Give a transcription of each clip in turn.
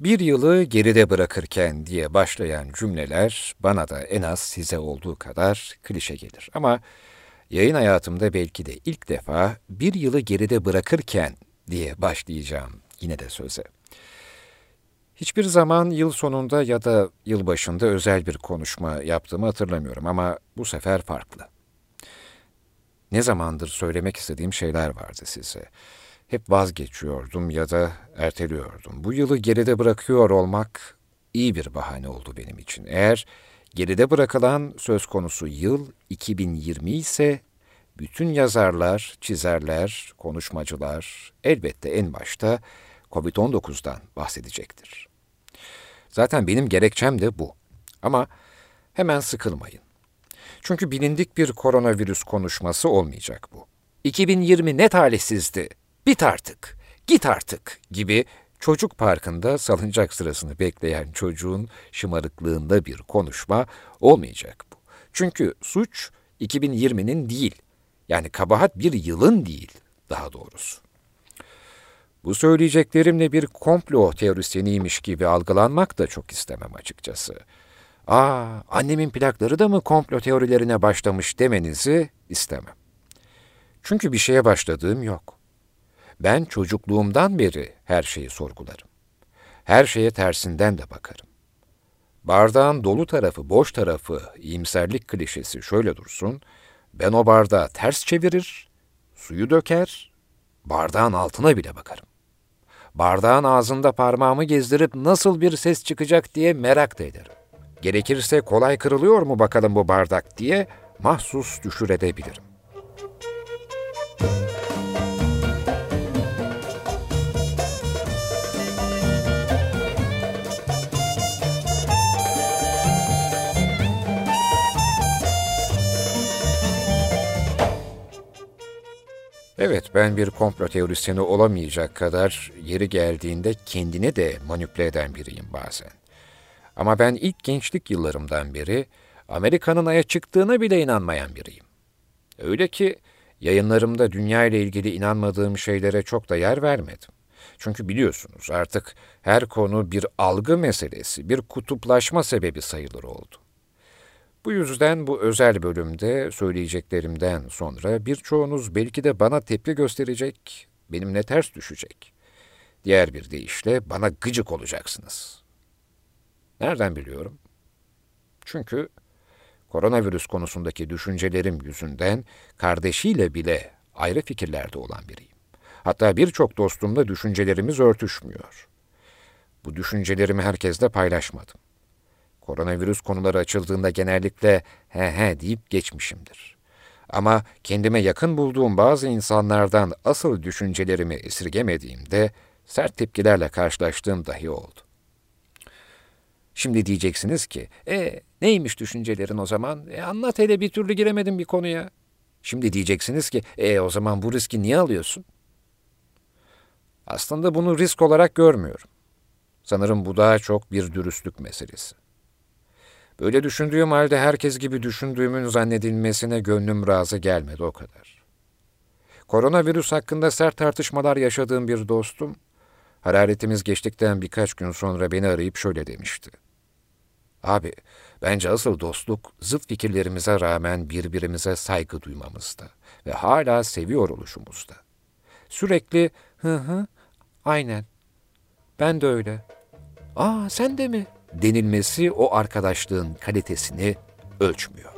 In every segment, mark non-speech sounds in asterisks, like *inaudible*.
Bir yılı geride bırakırken diye başlayan cümleler bana da en az size olduğu kadar klişe gelir. Ama yayın hayatımda belki de ilk defa bir yılı geride bırakırken diye başlayacağım yine de söze. Hiçbir zaman yıl sonunda ya da yıl başında özel bir konuşma yaptığımı hatırlamıyorum ama bu sefer farklı. Ne zamandır söylemek istediğim şeyler vardı size hep vazgeçiyordum ya da erteliyordum. Bu yılı geride bırakıyor olmak iyi bir bahane oldu benim için. Eğer geride bırakılan söz konusu yıl 2020 ise bütün yazarlar, çizerler, konuşmacılar elbette en başta COVID-19'dan bahsedecektir. Zaten benim gerekçem de bu. Ama hemen sıkılmayın. Çünkü bilindik bir koronavirüs konuşması olmayacak bu. 2020 ne talihsizdi bit artık, git artık gibi çocuk parkında salıncak sırasını bekleyen çocuğun şımarıklığında bir konuşma olmayacak bu. Çünkü suç 2020'nin değil, yani kabahat bir yılın değil daha doğrusu. Bu söyleyeceklerimle bir komplo teorisyeniymiş gibi algılanmak da çok istemem açıkçası. Aa, annemin plakları da mı komplo teorilerine başlamış demenizi istemem. Çünkü bir şeye başladığım yok. Ben çocukluğumdan beri her şeyi sorgularım. Her şeye tersinden de bakarım. Bardağın dolu tarafı, boş tarafı, iyimserlik klişesi şöyle dursun, ben o bardağı ters çevirir, suyu döker, bardağın altına bile bakarım. Bardağın ağzında parmağımı gezdirip nasıl bir ses çıkacak diye merak da ederim. Gerekirse kolay kırılıyor mu bakalım bu bardak diye mahsus düşürebilirim. Evet, ben bir komplo teorisyeni olamayacak kadar yeri geldiğinde kendini de manipüle eden biriyim bazen. Ama ben ilk gençlik yıllarımdan beri Amerika'nın aya çıktığına bile inanmayan biriyim. Öyle ki yayınlarımda dünya ile ilgili inanmadığım şeylere çok da yer vermedim. Çünkü biliyorsunuz artık her konu bir algı meselesi, bir kutuplaşma sebebi sayılır oldu. Bu yüzden bu özel bölümde söyleyeceklerimden sonra birçoğunuz belki de bana tepki gösterecek, benimle ters düşecek. Diğer bir deyişle bana gıcık olacaksınız. Nereden biliyorum? Çünkü koronavirüs konusundaki düşüncelerim yüzünden kardeşiyle bile ayrı fikirlerde olan biriyim. Hatta birçok dostumla düşüncelerimiz örtüşmüyor. Bu düşüncelerimi herkesle paylaşmadım. Koronavirüs konuları açıldığında genellikle he he deyip geçmişimdir. Ama kendime yakın bulduğum bazı insanlardan asıl düşüncelerimi esirgemediğimde sert tepkilerle karşılaştığım dahi oldu. Şimdi diyeceksiniz ki, e neymiş düşüncelerin o zaman? E, anlat hele bir türlü giremedim bir konuya. Şimdi diyeceksiniz ki, e o zaman bu riski niye alıyorsun? Aslında bunu risk olarak görmüyorum. Sanırım bu daha çok bir dürüstlük meselesi. Böyle düşündüğüm halde herkes gibi düşündüğümün zannedilmesine gönlüm razı gelmedi o kadar. Koronavirüs hakkında sert tartışmalar yaşadığım bir dostum, hararetimiz geçtikten birkaç gün sonra beni arayıp şöyle demişti. Abi, bence asıl dostluk zıt fikirlerimize rağmen birbirimize saygı duymamızda ve hala seviyor oluşumuzda. Sürekli hı hı, aynen, ben de öyle. Aa sen de mi?'' Denilmesi o arkadaşlığın kalitesini ölçmüyor.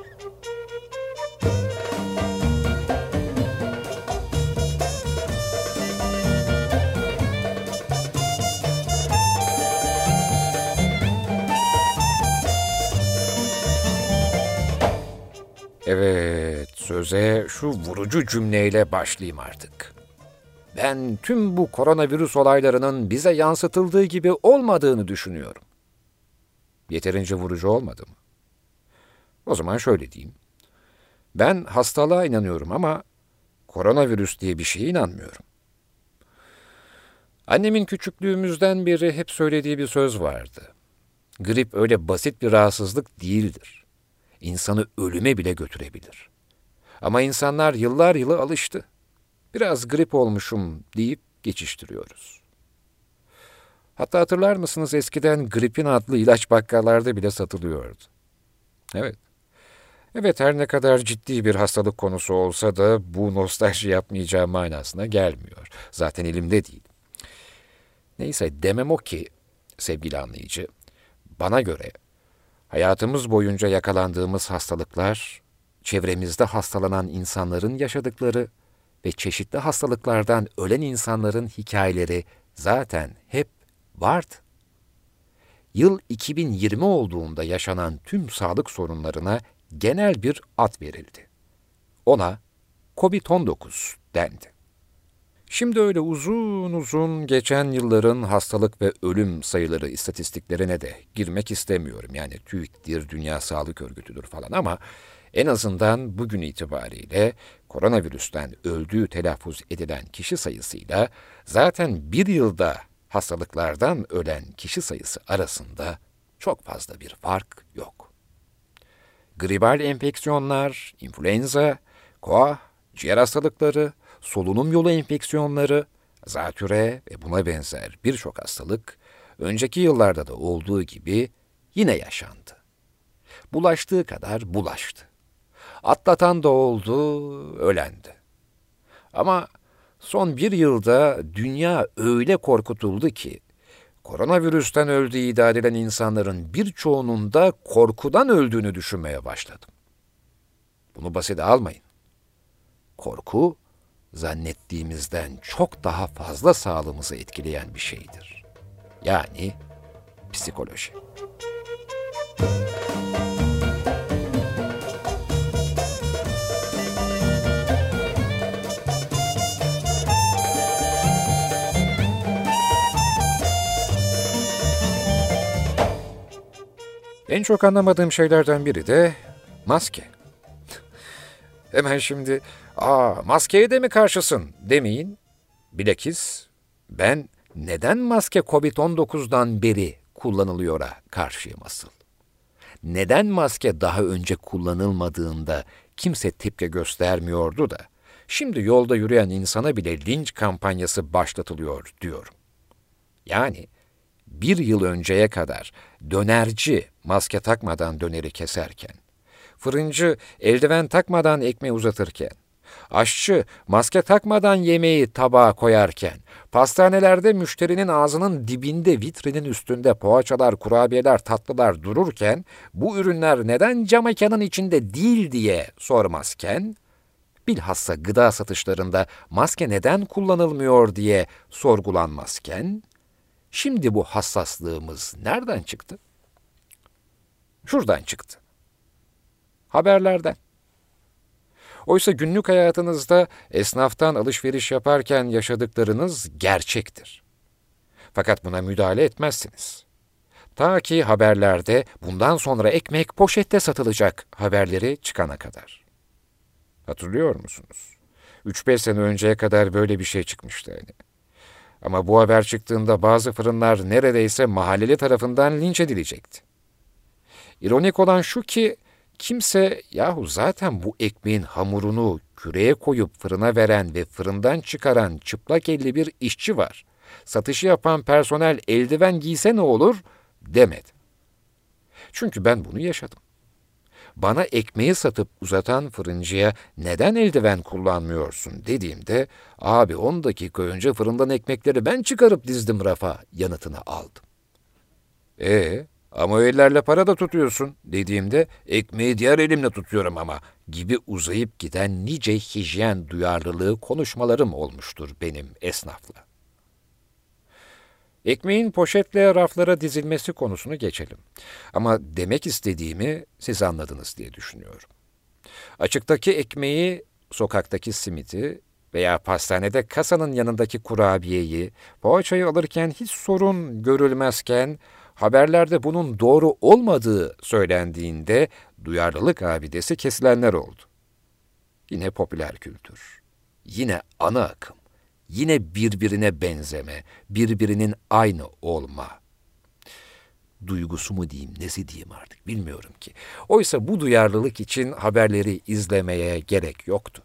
Evet, söze şu vurucu cümleyle başlayayım artık. Ben tüm bu koronavirüs olaylarının bize yansıtıldığı gibi olmadığını düşünüyorum. Yeterince vurucu olmadı mı? O zaman şöyle diyeyim. Ben hastalığa inanıyorum ama koronavirüs diye bir şeye inanmıyorum. Annemin küçüklüğümüzden beri hep söylediği bir söz vardı. Grip öyle basit bir rahatsızlık değildir. İnsanı ölüme bile götürebilir. Ama insanlar yıllar yılı alıştı. Biraz grip olmuşum deyip geçiştiriyoruz. Hatta hatırlar mısınız eskiden gripin adlı ilaç bakkallarda bile satılıyordu. Evet. Evet her ne kadar ciddi bir hastalık konusu olsa da bu nostalji yapmayacağı manasına gelmiyor. Zaten elimde değil. Neyse demem o ki sevgili anlayıcı, bana göre hayatımız boyunca yakalandığımız hastalıklar, çevremizde hastalanan insanların yaşadıkları ve çeşitli hastalıklardan ölen insanların hikayeleri zaten hep vardı. Yıl 2020 olduğunda yaşanan tüm sağlık sorunlarına genel bir ad verildi. Ona COVID-19 dendi. Şimdi öyle uzun uzun geçen yılların hastalık ve ölüm sayıları istatistiklerine de girmek istemiyorum. Yani TÜİK'tir, Dünya Sağlık Örgütü'dür falan ama en azından bugün itibariyle koronavirüsten öldüğü telaffuz edilen kişi sayısıyla zaten bir yılda hastalıklardan ölen kişi sayısı arasında çok fazla bir fark yok. Gribal enfeksiyonlar, influenza, koa, ciğer hastalıkları, solunum yolu enfeksiyonları, zatüre ve buna benzer birçok hastalık önceki yıllarda da olduğu gibi yine yaşandı. Bulaştığı kadar bulaştı. Atlatan da oldu, ölendi. Ama son bir yılda dünya öyle korkutuldu ki, koronavirüsten öldüğü iddia edilen insanların birçoğunun da korkudan öldüğünü düşünmeye başladım. Bunu basite almayın. Korku, zannettiğimizden çok daha fazla sağlığımızı etkileyen bir şeydir. Yani psikoloji. En çok anlamadığım şeylerden biri de maske. *laughs* Hemen şimdi, aa maskeye de mi karşısın demeyin. Bilakis ben neden maske COVID-19'dan beri kullanılıyora karşıyım asıl. Neden maske daha önce kullanılmadığında kimse tepki göstermiyordu da, şimdi yolda yürüyen insana bile linç kampanyası başlatılıyor diyorum. Yani bir yıl önceye kadar dönerci maske takmadan döneri keserken, fırıncı eldiven takmadan ekmeği uzatırken, aşçı maske takmadan yemeği tabağa koyarken, pastanelerde müşterinin ağzının dibinde vitrinin üstünde poğaçalar, kurabiyeler, tatlılar dururken, bu ürünler neden cam mekanın içinde değil diye sormazken, bilhassa gıda satışlarında maske neden kullanılmıyor diye sorgulanmazken, Şimdi bu hassaslığımız nereden çıktı? Şuradan çıktı. Haberlerden. Oysa günlük hayatınızda esnaftan alışveriş yaparken yaşadıklarınız gerçektir. Fakat buna müdahale etmezsiniz. Ta ki haberlerde bundan sonra ekmek poşette satılacak haberleri çıkana kadar. Hatırlıyor musunuz? 3-5 sene önceye kadar böyle bir şey çıkmıştı hani. Ama bu haber çıktığında bazı fırınlar neredeyse mahalleli tarafından linç edilecekti. İronik olan şu ki kimse yahu zaten bu ekmeğin hamurunu küreye koyup fırına veren ve fırından çıkaran çıplak elli bir işçi var. Satışı yapan personel eldiven giyse ne olur demedi. Çünkü ben bunu yaşadım bana ekmeği satıp uzatan fırıncıya neden eldiven kullanmıyorsun dediğimde abi 10 dakika önce fırından ekmekleri ben çıkarıp dizdim rafa yanıtını aldım. E ama ellerle para da tutuyorsun dediğimde ekmeği diğer elimle tutuyorum ama gibi uzayıp giden nice hijyen duyarlılığı konuşmalarım olmuştur benim esnafla. Ekmeğin poşetle raflara dizilmesi konusunu geçelim. Ama demek istediğimi siz anladınız diye düşünüyorum. Açıktaki ekmeği, sokaktaki simiti veya pastanede kasanın yanındaki kurabiyeyi, poğaçayı alırken hiç sorun görülmezken, haberlerde bunun doğru olmadığı söylendiğinde duyarlılık abidesi kesilenler oldu. Yine popüler kültür, yine ana akım yine birbirine benzeme, birbirinin aynı olma. Duygusu mu diyeyim, nesi diyeyim artık bilmiyorum ki. Oysa bu duyarlılık için haberleri izlemeye gerek yoktu.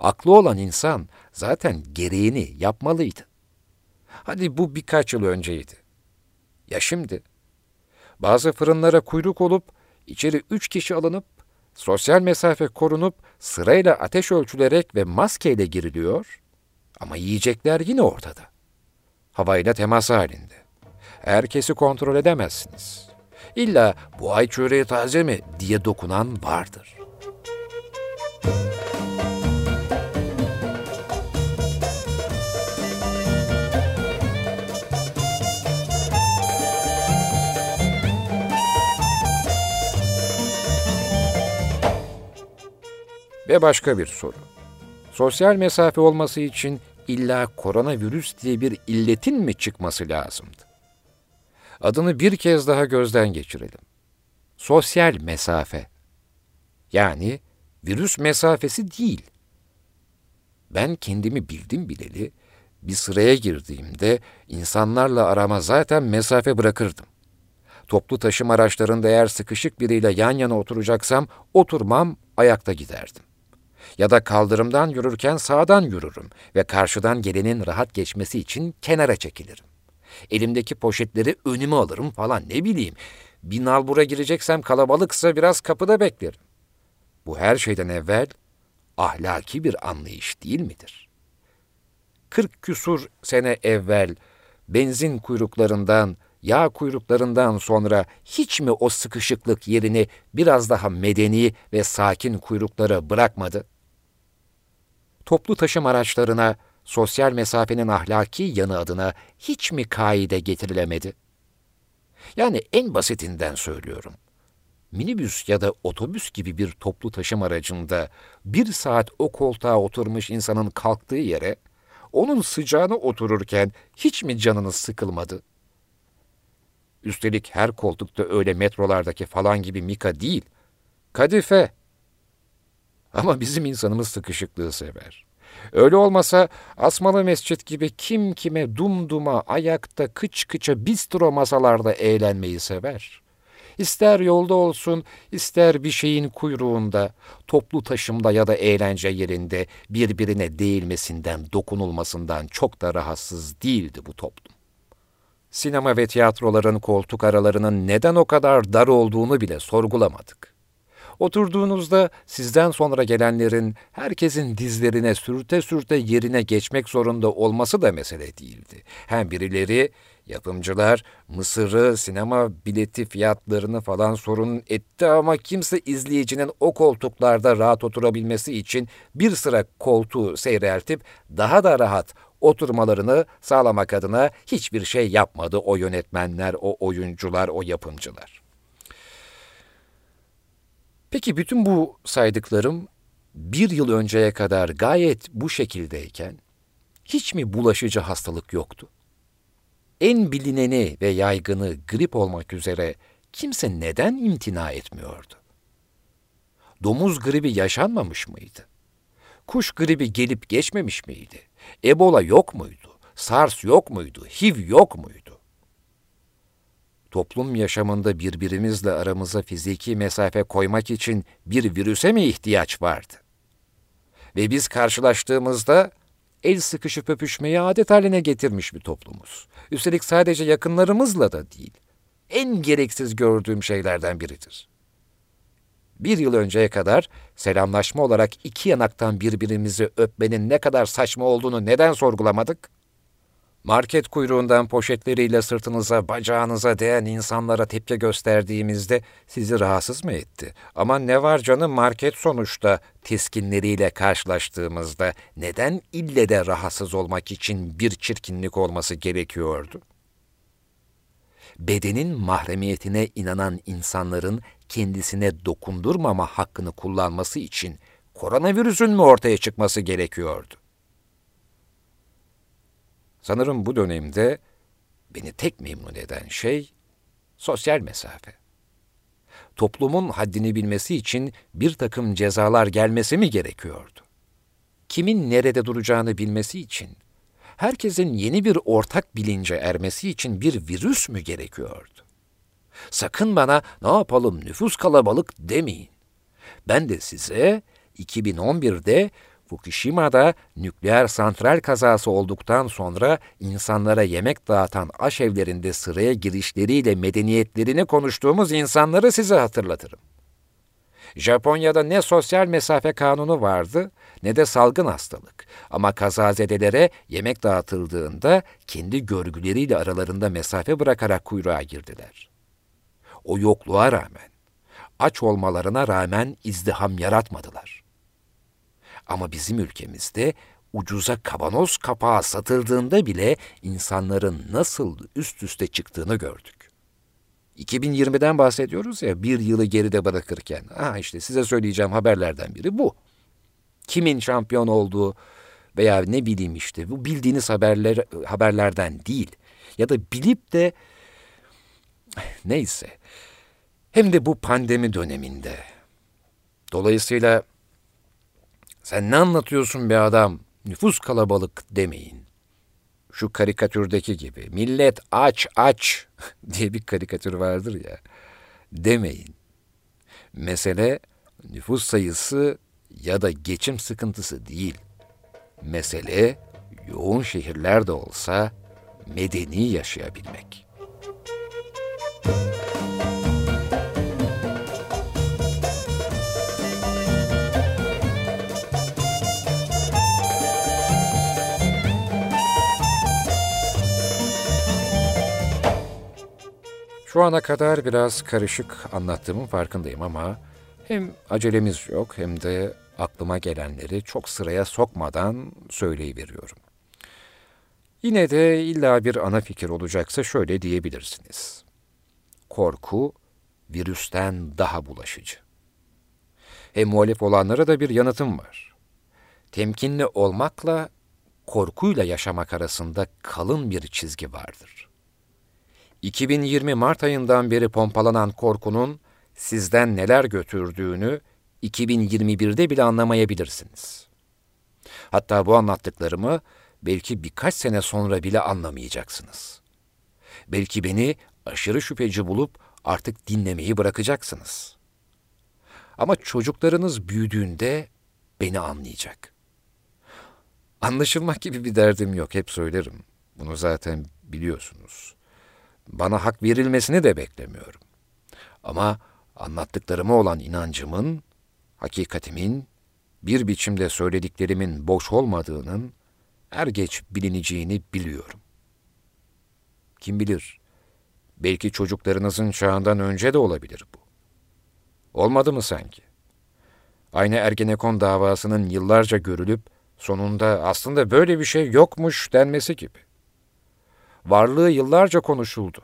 Aklı olan insan zaten gereğini yapmalıydı. Hadi bu birkaç yıl önceydi. Ya şimdi? Bazı fırınlara kuyruk olup, içeri üç kişi alınıp, sosyal mesafe korunup, sırayla ateş ölçülerek ve maskeyle giriliyor ama yiyecekler yine ortada. Havayla temas halinde. Herkesi kontrol edemezsiniz. İlla bu ay çöreği taze mi diye dokunan vardır. Ve başka bir soru. Sosyal mesafe olması için illa koronavirüs diye bir illetin mi çıkması lazımdı? Adını bir kez daha gözden geçirelim. Sosyal mesafe. Yani virüs mesafesi değil. Ben kendimi bildim bileli bir sıraya girdiğimde insanlarla arama zaten mesafe bırakırdım. Toplu taşım araçlarında eğer sıkışık biriyle yan yana oturacaksam oturmam, ayakta giderdim. Ya da kaldırımdan yürürken sağdan yürürüm ve karşıdan gelenin rahat geçmesi için kenara çekilirim. Elimdeki poşetleri önüme alırım falan ne bileyim. Bir nalbura gireceksem kalabalıksa biraz kapıda beklerim. Bu her şeyden evvel ahlaki bir anlayış değil midir? Kırk küsur sene evvel benzin kuyruklarından, yağ kuyruklarından sonra hiç mi o sıkışıklık yerini biraz daha medeni ve sakin kuyruklara bırakmadı? Toplu taşım araçlarına sosyal mesafenin ahlaki yanı adına hiç mi kaide getirilemedi? Yani en basitinden söylüyorum. Minibüs ya da otobüs gibi bir toplu taşım aracında bir saat o koltuğa oturmuş insanın kalktığı yere, onun sıcağına otururken hiç mi canınız sıkılmadı? Üstelik her koltukta öyle metrolardaki falan gibi mika değil, kadife. Ama bizim insanımız sıkışıklığı sever. Öyle olmasa Asmalı Mescit gibi kim kime dumduma ayakta kıç kıça bistro masalarda eğlenmeyi sever. İster yolda olsun, ister bir şeyin kuyruğunda, toplu taşımda ya da eğlence yerinde birbirine değilmesinden, dokunulmasından çok da rahatsız değildi bu toplum. Sinema ve tiyatroların koltuk aralarının neden o kadar dar olduğunu bile sorgulamadık. Oturduğunuzda sizden sonra gelenlerin herkesin dizlerine sürte sürte yerine geçmek zorunda olması da mesele değildi. Hem birileri yapımcılar Mısır'ı, sinema bileti fiyatlarını falan sorun etti ama kimse izleyicinin o koltuklarda rahat oturabilmesi için bir sıra koltuğu seyreltip daha da rahat oturmalarını sağlamak adına hiçbir şey yapmadı o yönetmenler, o oyuncular, o yapımcılar. Peki bütün bu saydıklarım bir yıl önceye kadar gayet bu şekildeyken hiç mi bulaşıcı hastalık yoktu? En bilineni ve yaygını grip olmak üzere kimse neden imtina etmiyordu? Domuz gribi yaşanmamış mıydı? Kuş gribi gelip geçmemiş miydi? Ebola yok muydu? SARS yok muydu? HIV yok muydu? Toplum yaşamında birbirimizle aramıza fiziki mesafe koymak için bir virüse mi ihtiyaç vardı? Ve biz karşılaştığımızda el sıkışıp öpüşmeyi adet haline getirmiş bir toplumuz. Üstelik sadece yakınlarımızla da değil. En gereksiz gördüğüm şeylerden biridir. Bir yıl önceye kadar selamlaşma olarak iki yanaktan birbirimizi öpmenin ne kadar saçma olduğunu neden sorgulamadık? Market kuyruğundan poşetleriyle sırtınıza, bacağınıza değen insanlara tepki gösterdiğimizde sizi rahatsız mı etti? Ama ne var canım market sonuçta teskinleriyle karşılaştığımızda neden ille de rahatsız olmak için bir çirkinlik olması gerekiyordu? Bedenin mahremiyetine inanan insanların kendisine dokundurmama hakkını kullanması için koronavirüsün mü ortaya çıkması gerekiyordu? Sanırım bu dönemde beni tek memnun eden şey sosyal mesafe. Toplumun haddini bilmesi için bir takım cezalar gelmesi mi gerekiyordu? Kimin nerede duracağını bilmesi için, herkesin yeni bir ortak bilince ermesi için bir virüs mü gerekiyordu? Sakın bana ne yapalım nüfus kalabalık demeyin. Ben de size 2011'de Fukushima'da nükleer santral kazası olduktan sonra insanlara yemek dağıtan aşevlerinde sıraya girişleriyle medeniyetlerini konuştuğumuz insanları size hatırlatırım. Japonya'da ne sosyal mesafe kanunu vardı ne de salgın hastalık. Ama kazazedelere yemek dağıtıldığında kendi görgüleriyle aralarında mesafe bırakarak kuyruğa girdiler. O yokluğa rağmen, aç olmalarına rağmen izdiham yaratmadılar. Ama bizim ülkemizde ucuza kavanoz kapağı satıldığında bile insanların nasıl üst üste çıktığını gördük. 2020'den bahsediyoruz ya bir yılı geride bırakırken. Ha işte size söyleyeceğim haberlerden biri bu. Kimin şampiyon olduğu veya ne bileyim işte bu bildiğiniz haberler haberlerden değil. Ya da bilip de neyse. Hem de bu pandemi döneminde. Dolayısıyla sen ne anlatıyorsun be adam? Nüfus kalabalık demeyin. Şu karikatürdeki gibi millet aç aç *laughs* diye bir karikatür vardır ya. Demeyin. Mesele nüfus sayısı ya da geçim sıkıntısı değil. Mesele yoğun şehirlerde olsa medeni yaşayabilmek. Şu ana kadar biraz karışık anlattığımın farkındayım ama hem acelemiz yok hem de aklıma gelenleri çok sıraya sokmadan söyleyiveriyorum. Yine de illa bir ana fikir olacaksa şöyle diyebilirsiniz. Korku virüsten daha bulaşıcı. Hem muhalif olanlara da bir yanıtım var. Temkinli olmakla korkuyla yaşamak arasında kalın bir çizgi vardır. 2020 Mart ayından beri pompalanan korkunun sizden neler götürdüğünü 2021'de bile anlamayabilirsiniz. Hatta bu anlattıklarımı belki birkaç sene sonra bile anlamayacaksınız. Belki beni aşırı şüpheci bulup artık dinlemeyi bırakacaksınız. Ama çocuklarınız büyüdüğünde beni anlayacak. Anlaşılmak gibi bir derdim yok, hep söylerim. Bunu zaten biliyorsunuz. Bana hak verilmesini de beklemiyorum. Ama anlattıklarıma olan inancımın, hakikatimin, bir biçimde söylediklerimin boş olmadığının er geç bilineceğini biliyorum. Kim bilir, belki çocuklarınızın çağından önce de olabilir bu. Olmadı mı sanki? Aynı Ergenekon davasının yıllarca görülüp sonunda aslında böyle bir şey yokmuş denmesi gibi. Varlığı yıllarca konuşuldu.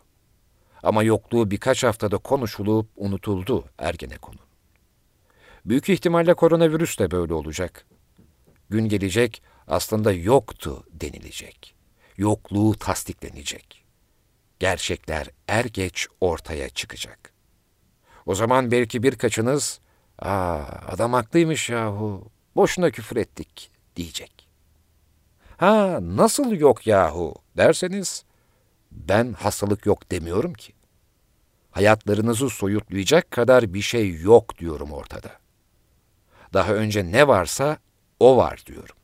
Ama yokluğu birkaç haftada konuşulup unutuldu Ergenekon'un. Büyük ihtimalle koronavirüs de böyle olacak. Gün gelecek aslında yoktu denilecek. Yokluğu tasdiklenecek. Gerçekler er geç ortaya çıkacak. O zaman belki birkaçınız, ''Aa adam haklıymış yahu, boşuna küfür ettik.'' diyecek. Ha nasıl yok yahu derseniz ben hastalık yok demiyorum ki. Hayatlarınızı soyutlayacak kadar bir şey yok diyorum ortada. Daha önce ne varsa o var diyorum.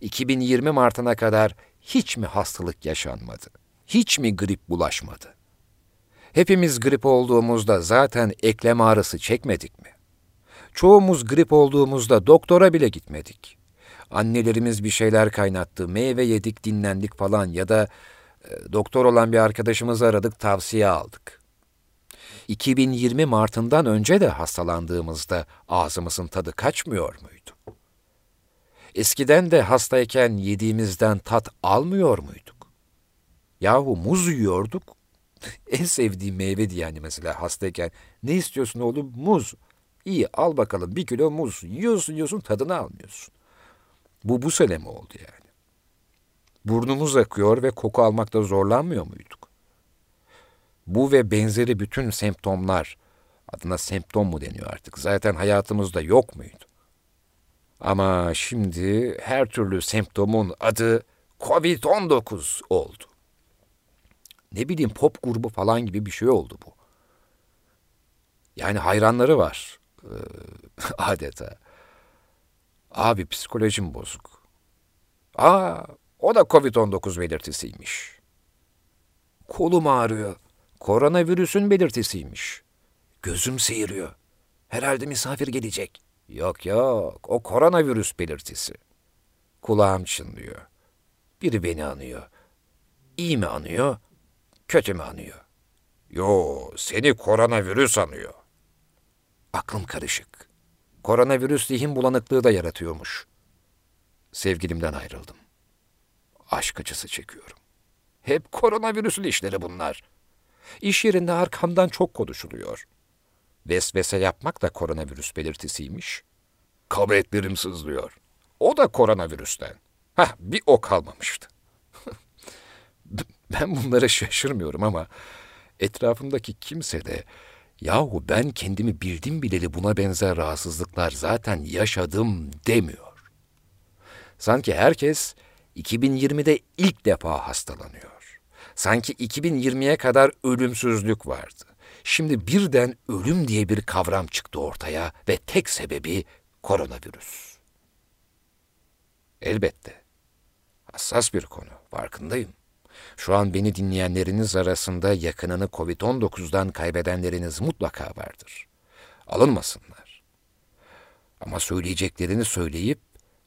2020 Mart'ına kadar hiç mi hastalık yaşanmadı? Hiç mi grip bulaşmadı? Hepimiz grip olduğumuzda zaten eklem ağrısı çekmedik mi? Çoğumuz grip olduğumuzda doktora bile gitmedik. Annelerimiz bir şeyler kaynattı, meyve yedik, dinlendik falan ya da doktor olan bir arkadaşımızı aradık, tavsiye aldık. 2020 Mart'ından önce de hastalandığımızda ağzımızın tadı kaçmıyor muydu? Eskiden de hastayken yediğimizden tat almıyor muyduk? Yahu muz yiyorduk. *laughs* en sevdiğim meyvedi yani mesela hastayken. Ne istiyorsun oğlum? Muz. İyi al bakalım bir kilo muz. Yiyorsun yiyorsun tadını almıyorsun. Bu bu sene mi oldu yani? Burnumuz akıyor ve koku almakta zorlanmıyor muyduk? Bu ve benzeri bütün semptomlar, adına semptom mu deniyor artık, zaten hayatımızda yok muydu? Ama şimdi her türlü semptomun adı COVID-19 oldu. Ne bileyim pop grubu falan gibi bir şey oldu bu. Yani hayranları var *laughs* adeta. Abi psikolojim bozuk. Aa, o da Covid-19 belirtisiymiş. Kolum ağrıyor. Koronavirüsün belirtisiymiş. Gözüm seyiriyor. Herhalde misafir gelecek. Yok yok, o koronavirüs belirtisi. Kulağım çınlıyor. Biri beni anıyor. İyi mi anıyor, kötü mü anıyor? Yo, seni koronavirüs anıyor. Aklım karışık. Koronavirüs zihin bulanıklığı da yaratıyormuş. Sevgilimden ayrıldım. Aşk acısı çekiyorum. Hep koronavirüsün işleri bunlar. İş yerinde arkamdan çok konuşuluyor. Vesvese yapmak da koronavirüs belirtisiymiş. Kabetlerim sızlıyor. O da koronavirüsten. Hah bir o kalmamıştı. *laughs* ben bunlara şaşırmıyorum ama etrafımdaki kimse de yahu ben kendimi bildim bileli buna benzer rahatsızlıklar zaten yaşadım demiyor. Sanki herkes 2020'de ilk defa hastalanıyor. Sanki 2020'ye kadar ölümsüzlük vardı. Şimdi birden ölüm diye bir kavram çıktı ortaya ve tek sebebi koronavirüs. Elbette. Hassas bir konu, farkındayım. Şu an beni dinleyenleriniz arasında yakınını Covid-19'dan kaybedenleriniz mutlaka vardır. Alınmasınlar. Ama söyleyeceklerini söyleyip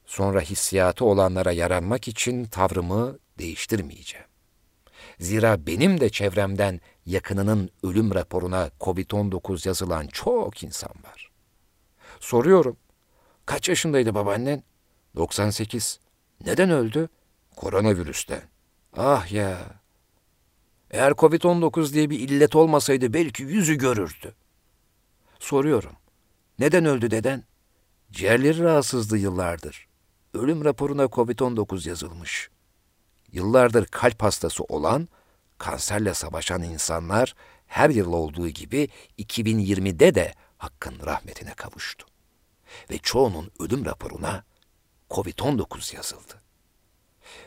sonra hissiyatı olanlara yaranmak için tavrımı değiştirmeyeceğim. Zira benim de çevremden yakınının ölüm raporuna Covid-19 yazılan çok insan var. Soruyorum, kaç yaşındaydı babaannen? 98. Neden öldü? Koronavirüsten. Ah ya. Eğer Covid-19 diye bir illet olmasaydı belki yüzü görürdü. Soruyorum. Neden öldü deden? Ciğerleri rahatsızdı yıllardır. Ölüm raporuna Covid-19 yazılmış. Yıllardır kalp hastası olan, kanserle savaşan insanlar her yıl olduğu gibi 2020'de de Hakk'ın rahmetine kavuştu. Ve çoğunun ölüm raporuna Covid-19 yazıldı.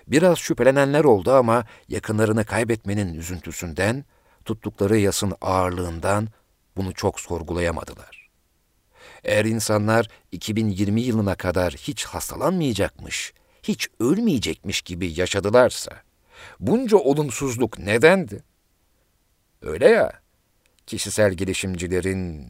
Biraz şüphelenenler oldu ama yakınlarını kaybetmenin üzüntüsünden, tuttukları yasın ağırlığından bunu çok sorgulayamadılar. Eğer insanlar 2020 yılına kadar hiç hastalanmayacakmış, hiç ölmeyecekmiş gibi yaşadılarsa, bunca olumsuzluk nedendi? Öyle ya, kişisel gelişimcilerin,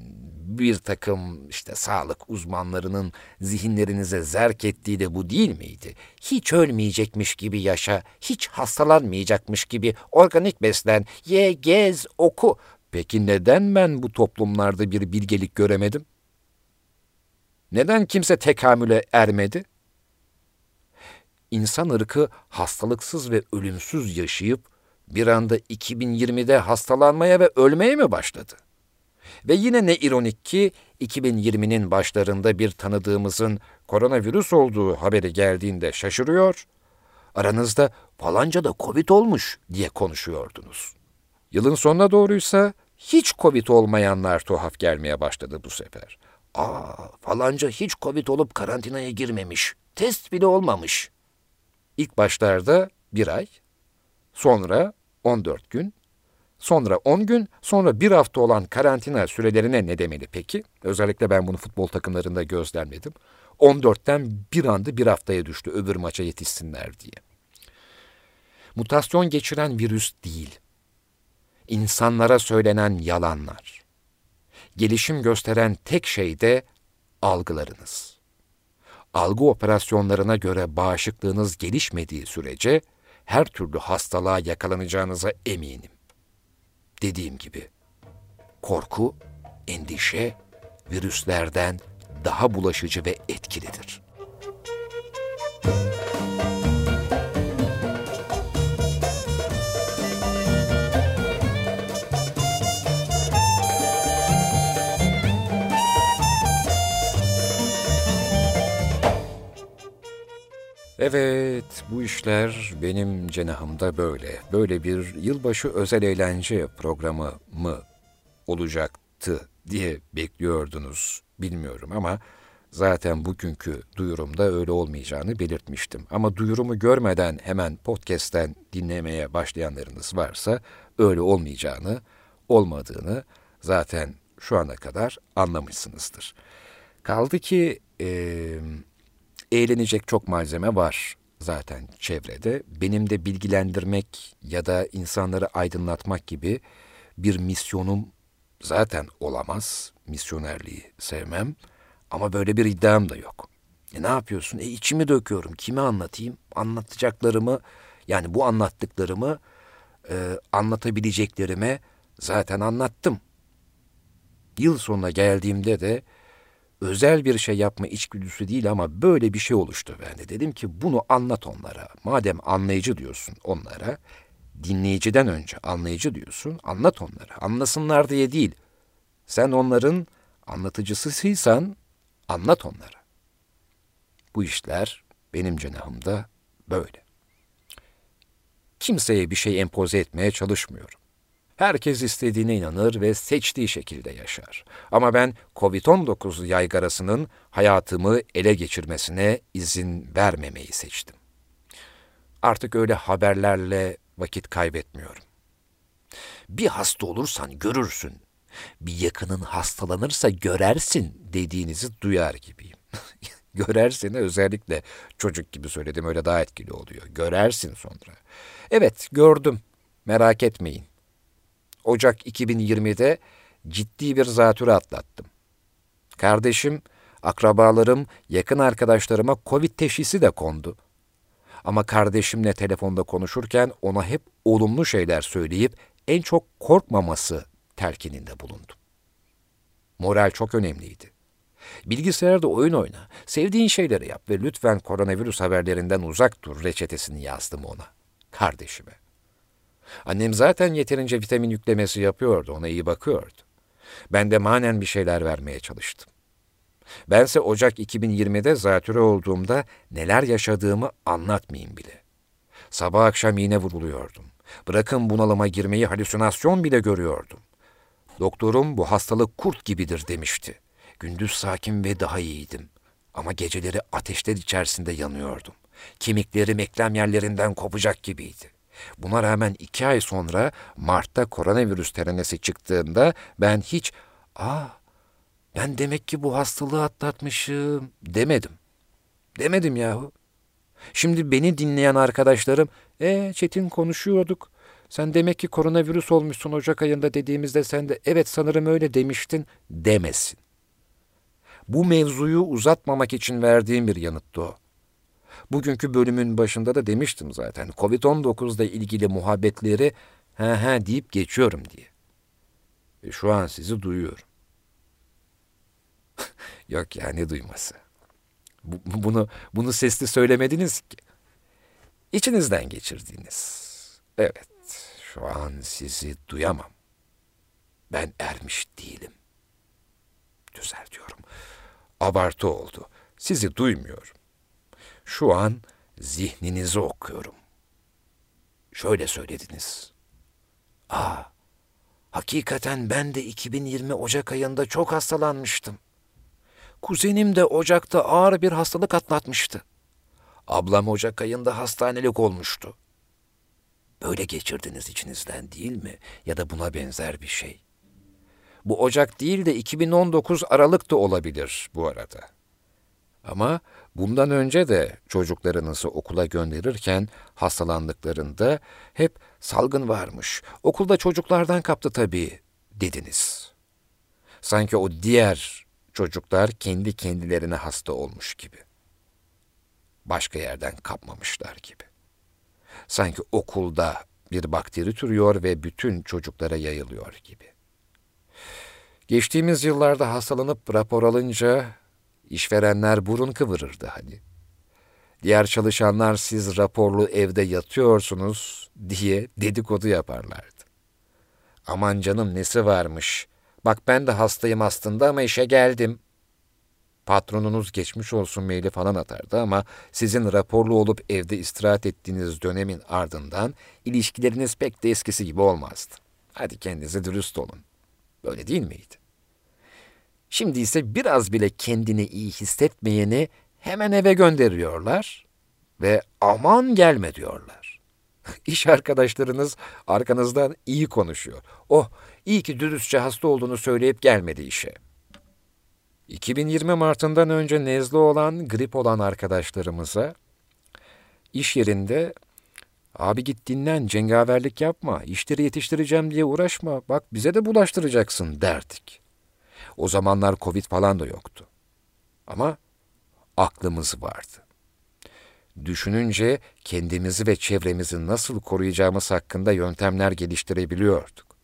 bir takım işte sağlık uzmanlarının zihinlerinize zerk ettiği de bu değil miydi? Hiç ölmeyecekmiş gibi yaşa, hiç hastalanmayacakmış gibi organik beslen, ye, gez, oku. Peki neden ben bu toplumlarda bir bilgelik göremedim? Neden kimse tekamüle ermedi? İnsan ırkı hastalıksız ve ölümsüz yaşayıp bir anda 2020'de hastalanmaya ve ölmeye mi başladı? Ve yine ne ironik ki 2020'nin başlarında bir tanıdığımızın koronavirüs olduğu haberi geldiğinde şaşırıyor, aranızda falanca da Covid olmuş diye konuşuyordunuz. Yılın sonuna doğruysa hiç Covid olmayanlar tuhaf gelmeye başladı bu sefer. Aa falanca hiç Covid olup karantinaya girmemiş, test bile olmamış. İlk başlarda bir ay, sonra 14 gün, Sonra 10 gün, sonra bir hafta olan karantina sürelerine ne demeli peki? Özellikle ben bunu futbol takımlarında gözlemledim. 14'ten bir anda bir haftaya düştü öbür maça yetişsinler diye. Mutasyon geçiren virüs değil. İnsanlara söylenen yalanlar. Gelişim gösteren tek şey de algılarınız. Algı operasyonlarına göre bağışıklığınız gelişmediği sürece her türlü hastalığa yakalanacağınıza eminim. Dediğim gibi korku, endişe virüslerden daha bulaşıcı ve etkilidir. Evet, bu işler benim cenahımda böyle. Böyle bir yılbaşı özel eğlence programı mı olacaktı diye bekliyordunuz bilmiyorum ama zaten bugünkü duyurumda öyle olmayacağını belirtmiştim. Ama duyurumu görmeden hemen podcast'ten dinlemeye başlayanlarınız varsa öyle olmayacağını, olmadığını zaten şu ana kadar anlamışsınızdır. Kaldı ki... Ee, eğlenecek çok malzeme var zaten çevrede. Benim de bilgilendirmek ya da insanları aydınlatmak gibi bir misyonum zaten olamaz. Misyonerliği sevmem ama böyle bir iddiam da yok. E ne yapıyorsun? E içimi döküyorum. Kime anlatayım? Anlatacaklarımı yani bu anlattıklarımı e, anlatabileceklerime zaten anlattım. Yıl sonuna geldiğimde de özel bir şey yapma içgüdüsü değil ama böyle bir şey oluştu bende. Dedim ki bunu anlat onlara. Madem anlayıcı diyorsun onlara, dinleyiciden önce anlayıcı diyorsun, anlat onlara. Anlasınlar diye değil. Sen onların anlatıcısıysan anlat onlara. Bu işler benim cenahımda böyle. Kimseye bir şey empoze etmeye çalışmıyorum. Herkes istediğine inanır ve seçtiği şekilde yaşar. Ama ben Covid-19 yaygarasının hayatımı ele geçirmesine izin vermemeyi seçtim. Artık öyle haberlerle vakit kaybetmiyorum. Bir hasta olursan görürsün, bir yakının hastalanırsa görersin dediğinizi duyar gibiyim. *laughs* Görersin özellikle çocuk gibi söyledim öyle daha etkili oluyor. Görersin sonra. Evet gördüm merak etmeyin. Ocak 2020'de ciddi bir zatürre atlattım. Kardeşim, akrabalarım, yakın arkadaşlarıma Covid teşhisi de kondu. Ama kardeşimle telefonda konuşurken ona hep olumlu şeyler söyleyip en çok korkmaması telkininde bulundum. Moral çok önemliydi. Bilgisayarda oyun oyna, sevdiğin şeyleri yap ve lütfen koronavirüs haberlerinden uzak dur reçetesini yazdım ona, kardeşime. Annem zaten yeterince vitamin yüklemesi yapıyordu, ona iyi bakıyordu. Ben de manen bir şeyler vermeye çalıştım. Bense Ocak 2020'de zatüre olduğumda neler yaşadığımı anlatmayayım bile. Sabah akşam iğne vuruluyordum. Bırakın bunalıma girmeyi halüsinasyon bile görüyordum. Doktorum bu hastalık kurt gibidir demişti. Gündüz sakin ve daha iyiydim. Ama geceleri ateşler içerisinde yanıyordum. Kemiklerim eklem yerlerinden kopacak gibiydi. Buna rağmen iki ay sonra Mart'ta koronavirüs terenesi çıktığında ben hiç ''Aa ben demek ki bu hastalığı atlatmışım'' demedim. Demedim yahu. Şimdi beni dinleyen arkadaşlarım ''E Çetin konuşuyorduk. Sen demek ki koronavirüs olmuşsun Ocak ayında dediğimizde sen de evet sanırım öyle demiştin.'' demesin. Bu mevzuyu uzatmamak için verdiğim bir yanıttı o. Bugünkü bölümün başında da demiştim zaten. Covid-19 ile ilgili muhabbetleri he he deyip geçiyorum diye. Ve şu an sizi duyuyorum. *laughs* Yok ya ne duyması. Bu, bunu, bunu sesli söylemediniz ki. İçinizden geçirdiğiniz. Evet, şu an sizi duyamam. Ben ermiş değilim. Düzeltiyorum. Abartı oldu. Sizi duymuyorum. Şu an zihninizi okuyorum. Şöyle söylediniz. Aa, hakikaten ben de 2020 Ocak ayında çok hastalanmıştım. Kuzenim de Ocak'ta ağır bir hastalık atlatmıştı. Ablam Ocak ayında hastanelik olmuştu. Böyle geçirdiniz içinizden değil mi? Ya da buna benzer bir şey. Bu Ocak değil de 2019 Aralık da olabilir bu arada. Ama bundan önce de çocuklarınızı okula gönderirken hastalandıklarında hep salgın varmış. Okulda çocuklardan kaptı tabii dediniz. Sanki o diğer çocuklar kendi kendilerine hasta olmuş gibi. Başka yerden kapmamışlar gibi. Sanki okulda bir bakteri türüyor ve bütün çocuklara yayılıyor gibi. Geçtiğimiz yıllarda hastalanıp rapor alınca işverenler burun kıvırırdı hani. Diğer çalışanlar siz raporlu evde yatıyorsunuz diye dedikodu yaparlardı. Aman canım nesi varmış. Bak ben de hastayım aslında ama işe geldim. Patronunuz geçmiş olsun maili falan atardı ama sizin raporlu olup evde istirahat ettiğiniz dönemin ardından ilişkileriniz pek de eskisi gibi olmazdı. Hadi kendinize dürüst olun. Böyle değil miydi? Şimdi ise biraz bile kendini iyi hissetmeyeni hemen eve gönderiyorlar ve aman gelme diyorlar. *laughs* İş arkadaşlarınız arkanızdan iyi konuşuyor. Oh, iyi ki dürüstçe hasta olduğunu söyleyip gelmedi işe. 2020 Mart'ından önce nezle olan, grip olan arkadaşlarımıza iş yerinde abi git dinlen, cengaverlik yapma, işleri yetiştireceğim diye uğraşma, bak bize de bulaştıracaksın derdik. O zamanlar Covid falan da yoktu. Ama aklımız vardı. Düşününce kendimizi ve çevremizi nasıl koruyacağımız hakkında yöntemler geliştirebiliyorduk.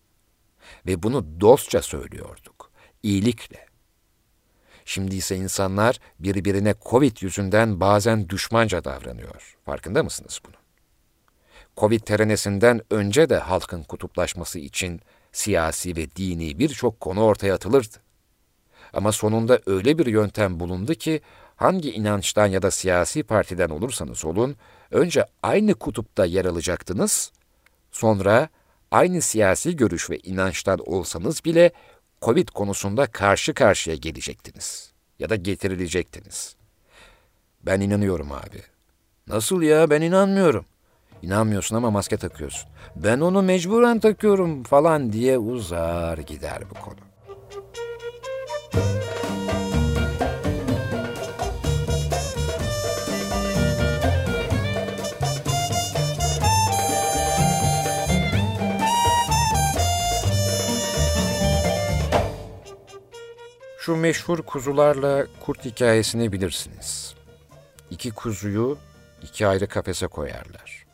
Ve bunu dostça söylüyorduk, iyilikle. Şimdi ise insanlar birbirine Covid yüzünden bazen düşmanca davranıyor. Farkında mısınız bunun? Covid terenesinden önce de halkın kutuplaşması için siyasi ve dini birçok konu ortaya atılırdı. Ama sonunda öyle bir yöntem bulundu ki hangi inançtan ya da siyasi partiden olursanız olun, önce aynı kutupta yer alacaktınız, sonra aynı siyasi görüş ve inançtan olsanız bile Covid konusunda karşı karşıya gelecektiniz ya da getirilecektiniz. Ben inanıyorum abi. Nasıl ya ben inanmıyorum. İnanmıyorsun ama maske takıyorsun. Ben onu mecburen takıyorum falan diye uzar gider bu konu. Şu meşhur kuzularla kurt hikayesini bilirsiniz. İki kuzuyu iki ayrı kafese koyarlar.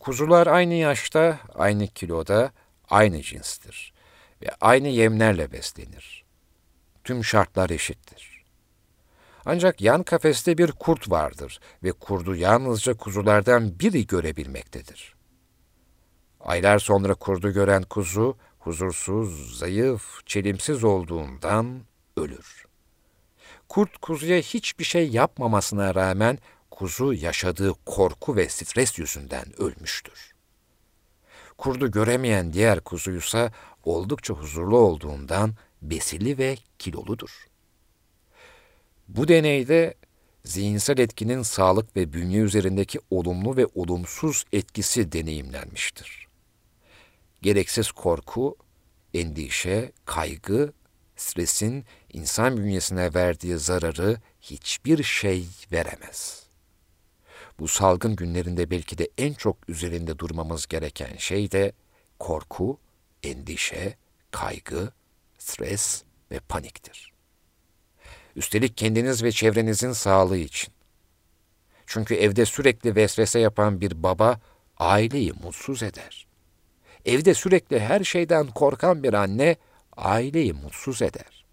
Kuzular aynı yaşta, aynı kiloda, aynı cinstir ve aynı yemlerle beslenir. Tüm şartlar eşittir. Ancak yan kafeste bir kurt vardır ve kurdu yalnızca kuzulardan biri görebilmektedir. Aylar sonra kurdu gören kuzu, huzursuz, zayıf, çelimsiz olduğundan ölür. Kurt kuzuya hiçbir şey yapmamasına rağmen kuzu yaşadığı korku ve stres yüzünden ölmüştür. Kurdu göremeyen diğer kuzuysa oldukça huzurlu olduğundan besili ve kiloludur. Bu deneyde zihinsel etkinin sağlık ve bünye üzerindeki olumlu ve olumsuz etkisi deneyimlenmiştir. Gereksiz korku, endişe, kaygı stresin insan bünyesine verdiği zararı hiçbir şey veremez. Bu salgın günlerinde belki de en çok üzerinde durmamız gereken şey de korku, endişe, kaygı, stres ve paniktir. Üstelik kendiniz ve çevrenizin sağlığı için. Çünkü evde sürekli vesvese yapan bir baba aileyi mutsuz eder. Evde sürekli her şeyden korkan bir anne aileyi mutsuz eder.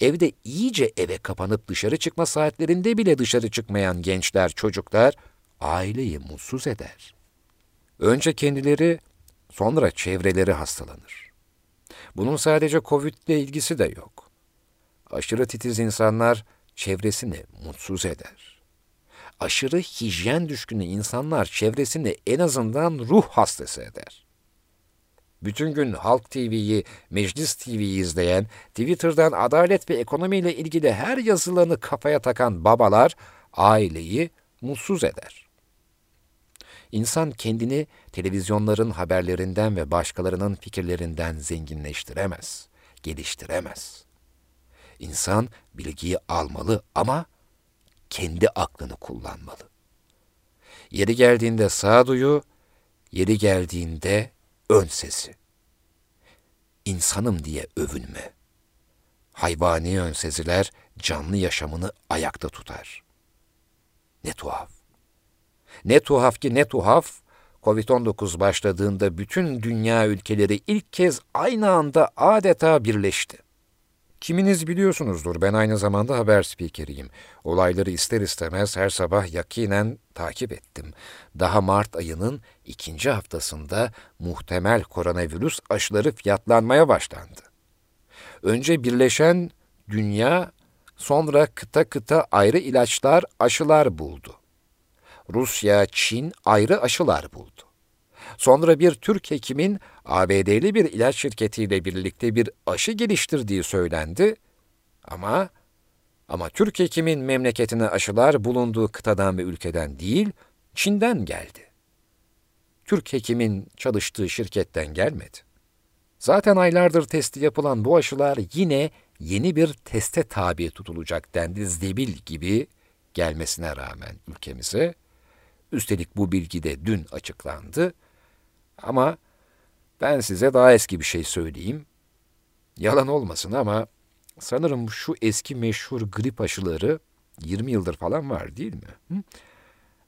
Evde iyice eve kapanıp dışarı çıkma saatlerinde bile dışarı çıkmayan gençler, çocuklar aileyi mutsuz eder. Önce kendileri, sonra çevreleri hastalanır. Bunun sadece Covid ile ilgisi de yok. Aşırı titiz insanlar çevresini mutsuz eder. Aşırı hijyen düşkünü insanlar çevresini en azından ruh hastası eder bütün gün Halk TV'yi, Meclis TV'yi izleyen, Twitter'dan adalet ve ekonomiyle ilgili her yazılarını kafaya takan babalar aileyi mutsuz eder. İnsan kendini televizyonların haberlerinden ve başkalarının fikirlerinden zenginleştiremez, geliştiremez. İnsan bilgiyi almalı ama kendi aklını kullanmalı. Yeri geldiğinde sağduyu, yeri geldiğinde ön sesi. İnsanım diye övünme. Hayvani ön seziler canlı yaşamını ayakta tutar. Ne tuhaf. Ne tuhaf ki ne tuhaf, Covid-19 başladığında bütün dünya ülkeleri ilk kez aynı anda adeta birleşti. Kiminiz biliyorsunuzdur ben aynı zamanda haber spikeriyim. Olayları ister istemez her sabah yakinen takip ettim. Daha Mart ayının ikinci haftasında muhtemel koronavirüs aşıları fiyatlanmaya başlandı. Önce birleşen dünya, sonra kıta kıta ayrı ilaçlar, aşılar buldu. Rusya, Çin ayrı aşılar buldu. Sonra bir Türk hekimin ABD'li bir ilaç şirketiyle birlikte bir aşı geliştirdiği söylendi. Ama ama Türk hekimin memleketine aşılar bulunduğu kıtadan ve ülkeden değil, Çin'den geldi. Türk hekimin çalıştığı şirketten gelmedi. Zaten aylardır testi yapılan bu aşılar yine yeni bir teste tabi tutulacak dendi zebil gibi gelmesine rağmen ülkemize. Üstelik bu bilgi de dün açıklandı. Ama ben size daha eski bir şey söyleyeyim. Yalan olmasın ama sanırım şu eski meşhur grip aşıları 20 yıldır falan var değil mi?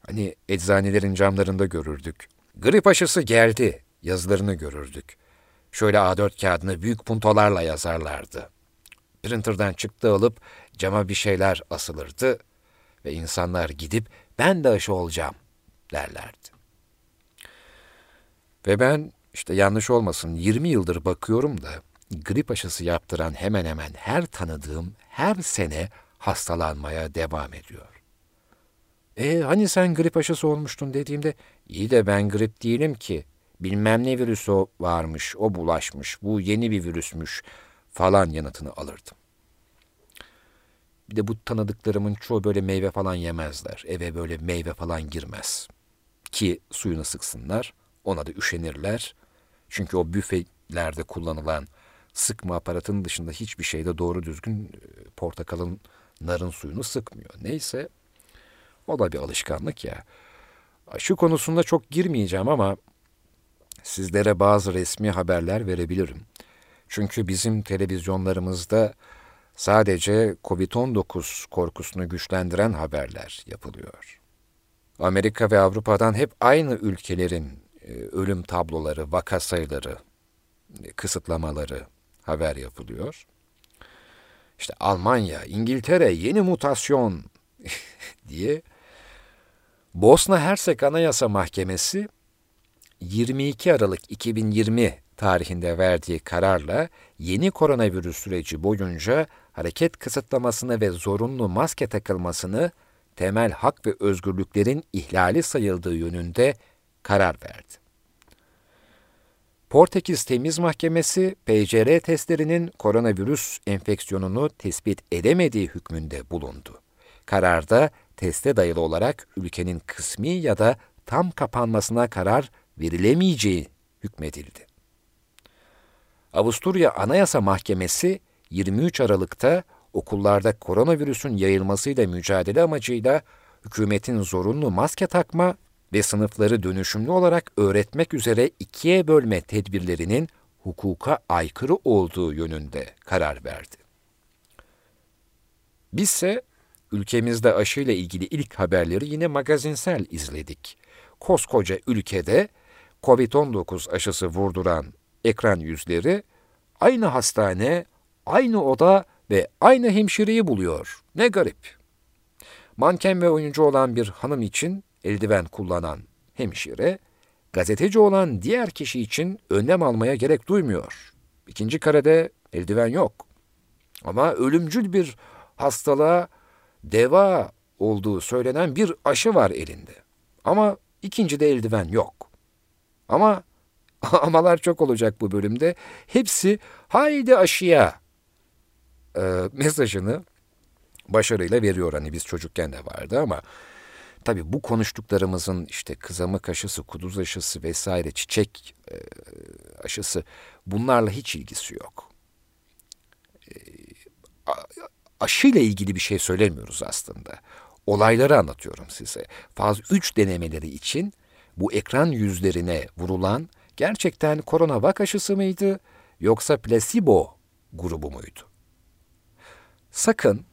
Hani eczanelerin camlarında görürdük. Grip aşısı geldi yazılarını görürdük. Şöyle A4 kağıdını büyük puntolarla yazarlardı. Printer'dan çıktı alıp cama bir şeyler asılırdı ve insanlar gidip ben de aşı olacağım derlerdi. Ve ben işte yanlış olmasın 20 yıldır bakıyorum da grip aşısı yaptıran hemen hemen her tanıdığım her sene hastalanmaya devam ediyor. E hani sen grip aşısı olmuştun dediğimde iyi de ben grip değilim ki. Bilmem ne virüsü varmış, o bulaşmış, bu yeni bir virüsmüş falan yanıtını alırdım. Bir de bu tanıdıklarımın çoğu böyle meyve falan yemezler. Eve böyle meyve falan girmez. Ki suyunu sıksınlar, ona da üşenirler. Çünkü o büfelerde kullanılan sıkma aparatının dışında hiçbir şeyde doğru düzgün e, portakalın, narın suyunu sıkmıyor. Neyse, o da bir alışkanlık ya. Şu konusunda çok girmeyeceğim ama sizlere bazı resmi haberler verebilirim. Çünkü bizim televizyonlarımızda sadece COVID-19 korkusunu güçlendiren haberler yapılıyor. Amerika ve Avrupa'dan hep aynı ülkelerin ölüm tabloları, vaka sayıları, e, kısıtlamaları haber yapılıyor. İşte Almanya, İngiltere yeni mutasyon *laughs* diye Bosna Hersek Anayasa Mahkemesi 22 Aralık 2020 tarihinde verdiği kararla yeni koronavirüs süreci boyunca hareket kısıtlamasını ve zorunlu maske takılmasını temel hak ve özgürlüklerin ihlali sayıldığı yönünde karar verdi. Portekiz Temiz Mahkemesi, PCR testlerinin koronavirüs enfeksiyonunu tespit edemediği hükmünde bulundu. Kararda teste dayalı olarak ülkenin kısmi ya da tam kapanmasına karar verilemeyeceği hükmedildi. Avusturya Anayasa Mahkemesi 23 Aralık'ta okullarda koronavirüsün yayılmasıyla mücadele amacıyla hükümetin zorunlu maske takma ve sınıfları dönüşümlü olarak öğretmek üzere ikiye bölme tedbirlerinin hukuka aykırı olduğu yönünde karar verdi. Bizse ülkemizde aşıyla ilgili ilk haberleri yine magazinsel izledik. Koskoca ülkede COVID-19 aşısı vurduran ekran yüzleri aynı hastane, aynı oda ve aynı hemşireyi buluyor. Ne garip. Manken ve oyuncu olan bir hanım için eldiven kullanan hemşire, gazeteci olan diğer kişi için önlem almaya gerek duymuyor. İkinci karede eldiven yok. Ama ölümcül bir hastalığa deva olduğu söylenen bir aşı var elinde. Ama ikincide eldiven yok. Ama *laughs* amalar çok olacak bu bölümde. Hepsi haydi aşıya e, mesajını başarıyla veriyor. Hani biz çocukken de vardı ama tabii bu konuştuklarımızın işte kızamık aşısı, kuduz aşısı vesaire çiçek e, aşısı bunlarla hiç ilgisi yok. E, aşıyla ilgili bir şey söylemiyoruz aslında. Olayları anlatıyorum size. Faz 3 denemeleri için bu ekran yüzlerine vurulan gerçekten korona vak aşısı mıydı yoksa placebo grubu muydu? Sakın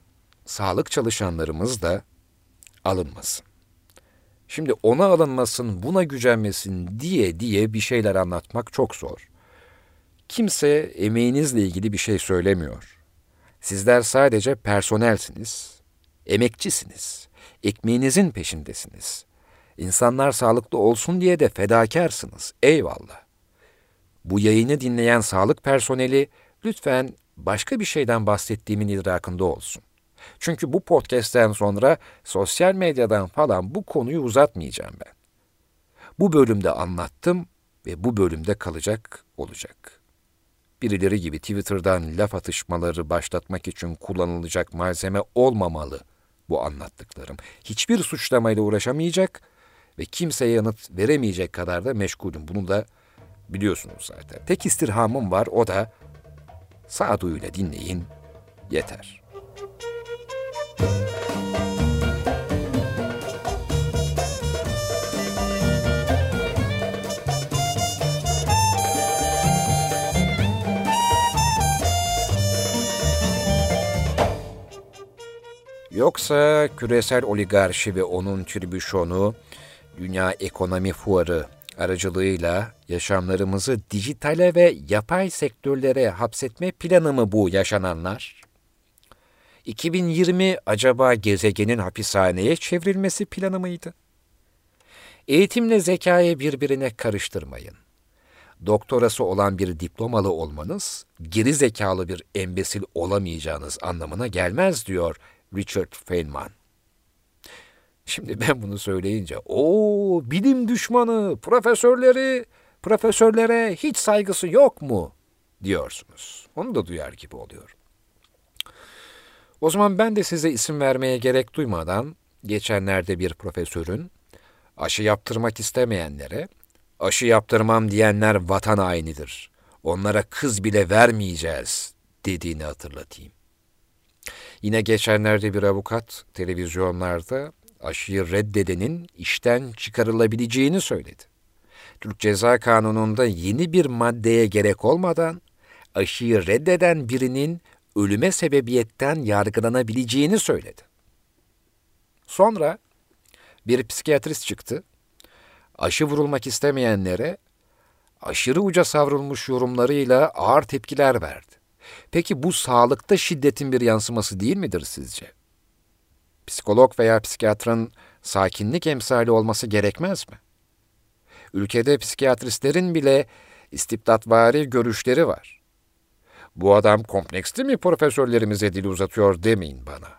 sağlık çalışanlarımız da alınmasın. Şimdi ona alınmasın, buna gücenmesin diye diye bir şeyler anlatmak çok zor. Kimse emeğinizle ilgili bir şey söylemiyor. Sizler sadece personelsiniz, emekçisiniz, ekmeğinizin peşindesiniz. İnsanlar sağlıklı olsun diye de fedakarsınız. Eyvallah. Bu yayını dinleyen sağlık personeli lütfen başka bir şeyden bahsettiğimin idrakında olsun. Çünkü bu podcast'ten sonra sosyal medyadan falan bu konuyu uzatmayacağım ben. Bu bölümde anlattım ve bu bölümde kalacak olacak. Birileri gibi Twitter'dan laf atışmaları başlatmak için kullanılacak malzeme olmamalı bu anlattıklarım. Hiçbir suçlamayla uğraşamayacak ve kimseye yanıt veremeyecek kadar da meşgulüm. Bunu da biliyorsunuz zaten. Tek istirhamım var o da sağduyuyla dinleyin, yeter. Yoksa küresel oligarşi ve onun tribüşonu, Dünya Ekonomi Fuarı aracılığıyla yaşamlarımızı dijitale ve yapay sektörlere hapsetme planı mı bu yaşananlar? 2020 acaba gezegenin hapishaneye çevrilmesi planı mıydı? Eğitimle zekayı birbirine karıştırmayın. Doktorası olan bir diplomalı olmanız, geri zekalı bir embesil olamayacağınız anlamına gelmez diyor Richard Feynman. Şimdi *laughs* ben bunu söyleyince, o bilim düşmanı, profesörleri, profesörlere hiç saygısı yok mu diyorsunuz. Onu da duyar gibi oluyor. O zaman ben de size isim vermeye gerek duymadan geçenlerde bir profesörün aşı yaptırmak istemeyenlere aşı yaptırmam diyenler vatan hainidir. Onlara kız bile vermeyeceğiz dediğini hatırlatayım. Yine geçenlerde bir avukat televizyonlarda aşıyı reddedenin işten çıkarılabileceğini söyledi. Türk Ceza Kanunu'nda yeni bir maddeye gerek olmadan aşıyı reddeden birinin ölüme sebebiyetten yargılanabileceğini söyledi. Sonra bir psikiyatrist çıktı. Aşı vurulmak istemeyenlere aşırı uca savrulmuş yorumlarıyla ağır tepkiler verdi. Peki bu sağlıkta şiddetin bir yansıması değil midir sizce? Psikolog veya psikiyatrın sakinlik emsali olması gerekmez mi? Ülkede psikiyatristlerin bile istibdatvari görüşleri var. Bu adam kompleksli mi profesörlerimize dil uzatıyor demeyin bana.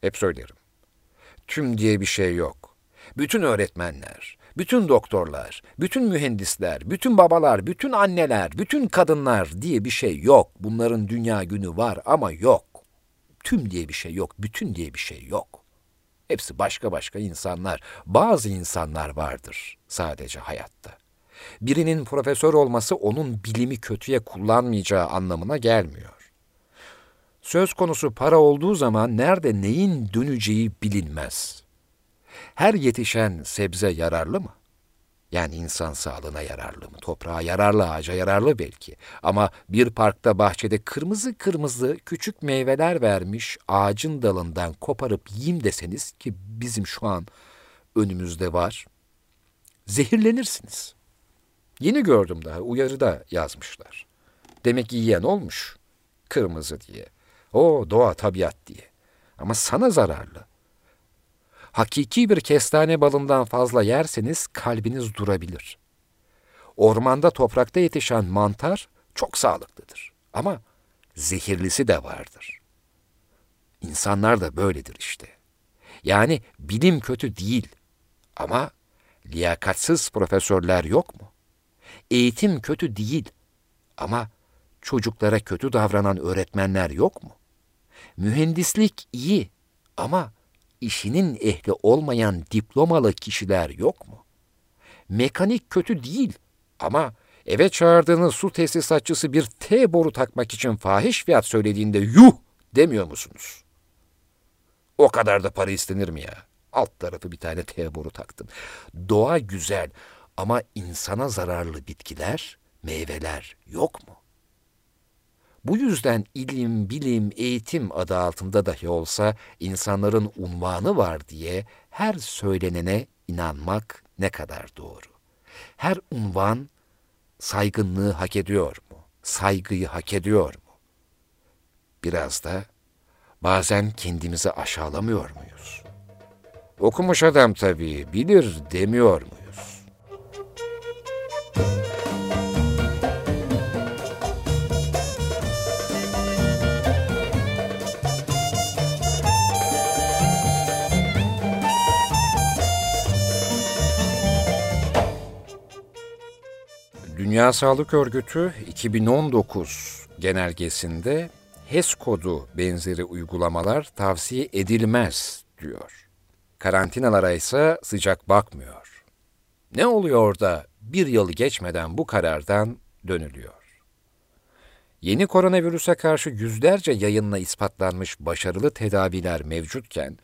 Hep söylerim. Tüm diye bir şey yok. Bütün öğretmenler, bütün doktorlar, bütün mühendisler, bütün babalar, bütün anneler, bütün kadınlar diye bir şey yok. Bunların dünya günü var ama yok. Tüm diye bir şey yok, bütün diye bir şey yok. Hepsi başka başka insanlar. Bazı insanlar vardır sadece hayatta. Birinin profesör olması onun bilimi kötüye kullanmayacağı anlamına gelmiyor. Söz konusu para olduğu zaman nerede neyin döneceği bilinmez. Her yetişen sebze yararlı mı? Yani insan sağlığına yararlı mı? Toprağa yararlı, ağaca yararlı belki. Ama bir parkta bahçede kırmızı kırmızı küçük meyveler vermiş ağacın dalından koparıp yiyeyim deseniz ki bizim şu an önümüzde var. Zehirlenirsiniz. Yeni gördüm daha uyarıda yazmışlar. Demek yiyen olmuş. Kırmızı diye. O doğa tabiat diye. Ama sana zararlı. Hakiki bir kestane balından fazla yerseniz kalbiniz durabilir. Ormanda toprakta yetişen mantar çok sağlıklıdır. Ama zehirlisi de vardır. İnsanlar da böyledir işte. Yani bilim kötü değil ama liyakatsız profesörler yok mu? Eğitim kötü değil ama çocuklara kötü davranan öğretmenler yok mu? Mühendislik iyi ama işinin ehli olmayan diplomalı kişiler yok mu? Mekanik kötü değil ama eve çağırdığınız su tesisatçısı bir T boru takmak için fahiş fiyat söylediğinde yuh demiyor musunuz? O kadar da para istenir mi ya? Alt tarafı bir tane T boru taktın. Doğa güzel ama insana zararlı bitkiler, meyveler yok mu? Bu yüzden ilim, bilim, eğitim adı altında dahi olsa insanların unvanı var diye her söylenene inanmak ne kadar doğru. Her unvan saygınlığı hak ediyor mu? Saygıyı hak ediyor mu? Biraz da bazen kendimizi aşağılamıyor muyuz? Okumuş adam tabii bilir demiyor mu? Dünya Sağlık Örgütü 2019 genelgesinde HES kodu benzeri uygulamalar tavsiye edilmez diyor. Karantinalara ise sıcak bakmıyor. Ne oluyor da bir yıl geçmeden bu karardan dönülüyor? Yeni koronavirüse karşı yüzlerce yayınla ispatlanmış başarılı tedaviler mevcutken,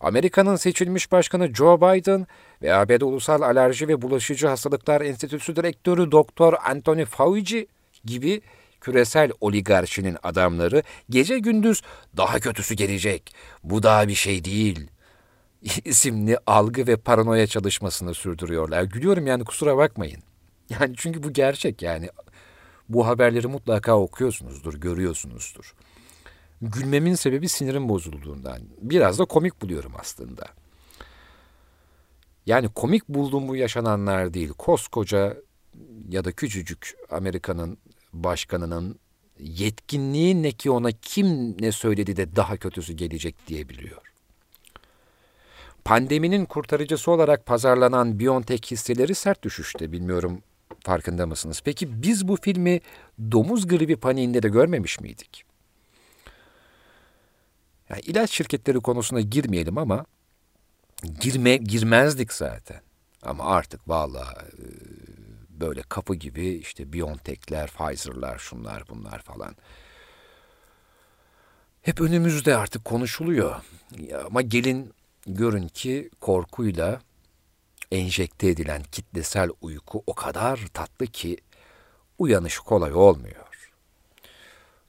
Amerika'nın seçilmiş başkanı Joe Biden ve ABD Ulusal Alerji ve Bulaşıcı Hastalıklar Enstitüsü Direktörü Doktor Anthony Fauci gibi küresel oligarşinin adamları gece gündüz daha kötüsü gelecek, bu daha bir şey değil *laughs* isimli algı ve paranoya çalışmasını sürdürüyorlar. Gülüyorum yani kusura bakmayın. *laughs* Yani çünkü bu gerçek yani. Bu haberleri mutlaka okuyorsunuzdur, görüyorsunuzdur. Gülmemin sebebi sinirim bozulduğundan. Biraz da komik buluyorum aslında. Yani komik bulduğum bu yaşananlar değil. Koskoca ya da küçücük Amerika'nın başkanının yetkinliği ne ki ona kim ne söyledi de daha kötüsü gelecek diyebiliyor. Pandeminin kurtarıcısı olarak pazarlanan BioNTech hisseleri sert düşüşte. Bilmiyorum farkında mısınız? Peki biz bu filmi domuz gribi paniğinde de görmemiş miydik? Yani ilaç şirketleri konusuna girmeyelim ama girme girmezdik zaten. Ama artık vallahi e, böyle kapı gibi işte BioNTech'ler, Pfizer'lar, şunlar bunlar falan. Hep önümüzde artık konuşuluyor. Ama gelin görün ki korkuyla enjekte edilen kitlesel uyku o kadar tatlı ki uyanış kolay olmuyor.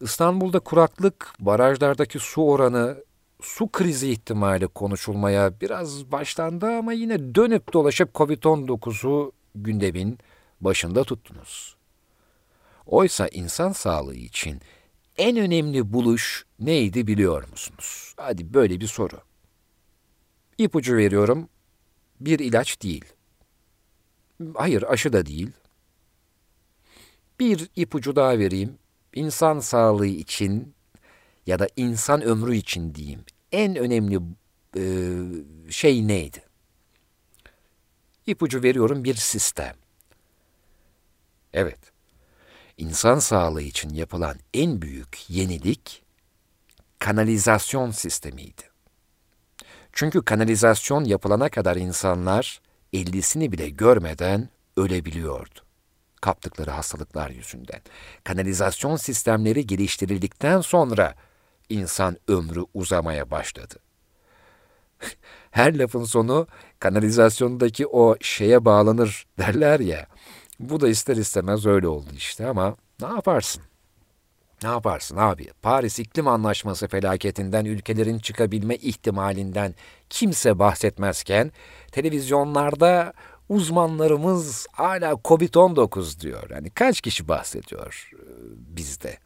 İstanbul'da kuraklık, barajlardaki su oranı, su krizi ihtimali konuşulmaya biraz başlandı ama yine dönüp dolaşıp Covid-19'u gündemin başında tuttunuz. Oysa insan sağlığı için en önemli buluş neydi biliyor musunuz? Hadi böyle bir soru. İpucu veriyorum. Bir ilaç değil. Hayır, aşı da değil. Bir ipucu daha vereyim. İnsan sağlığı için ya da insan ömrü için diyeyim. En önemli e, şey neydi? İpucu veriyorum bir sistem. Evet. İnsan sağlığı için yapılan en büyük yenilik kanalizasyon sistemiydi. Çünkü kanalizasyon yapılana kadar insanlar ellisini bile görmeden ölebiliyordu. Kaptıkları hastalıklar yüzünden. Kanalizasyon sistemleri geliştirildikten sonra insan ömrü uzamaya başladı. *laughs* Her lafın sonu kanalizasyondaki o şeye bağlanır derler ya. Bu da ister istemez öyle oldu işte ama ne yaparsın? Ne yaparsın abi? Paris İklim Anlaşması felaketinden ülkelerin çıkabilme ihtimalinden kimse bahsetmezken televizyonlarda uzmanlarımız hala Covid-19 diyor. Yani kaç kişi bahsediyor e, bizde?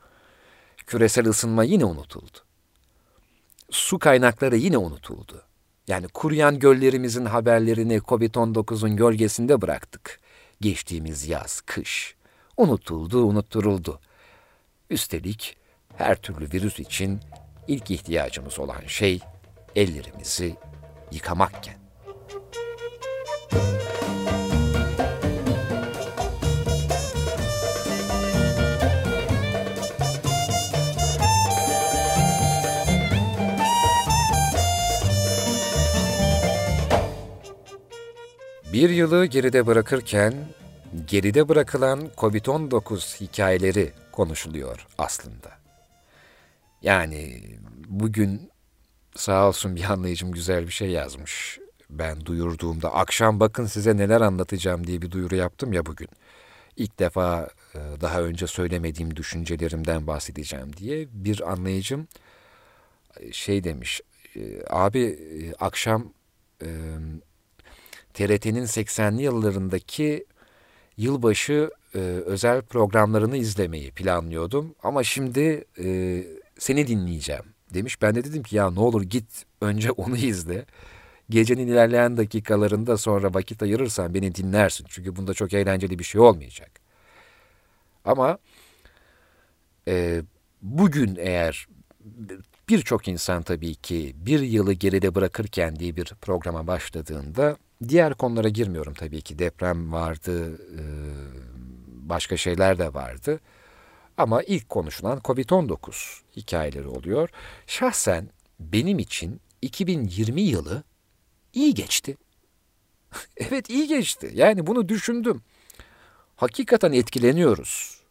Küresel ısınma yine unutuldu. Su kaynakları yine unutuldu. Yani kuruyan göllerimizin haberlerini Covid-19'un gölgesinde bıraktık. Geçtiğimiz yaz, kış. Unutuldu, unutturuldu. Üstelik her türlü virüs için ilk ihtiyacımız olan şey ellerimizi yıkamakken. Bir yılı geride bırakırken geride bırakılan COVID-19 hikayeleri konuşuluyor aslında. Yani bugün sağ olsun bir anlayıcım güzel bir şey yazmış. Ben duyurduğumda akşam bakın size neler anlatacağım diye bir duyuru yaptım ya bugün. İlk defa e, daha önce söylemediğim düşüncelerimden bahsedeceğim diye bir anlayıcım e, şey demiş. E, abi akşam TRT'nin 80'li yıllarındaki yılbaşı e, özel programlarını izlemeyi planlıyordum. Ama şimdi e, seni dinleyeceğim demiş. Ben de dedim ki ya ne olur git önce *laughs* onu izle. Gecenin ilerleyen dakikalarında sonra vakit ayırırsan beni dinlersin. Çünkü bunda çok eğlenceli bir şey olmayacak. Ama e, bugün eğer birçok insan tabii ki bir yılı geride bırakırken diye bir programa başladığında diğer konulara girmiyorum tabii ki deprem vardı, e, başka şeyler de vardı. Ama ilk konuşulan Covid-19 hikayeleri oluyor. Şahsen benim için 2020 yılı iyi geçti. *laughs* evet iyi geçti. Yani bunu düşündüm. Hakikaten etkileniyoruz.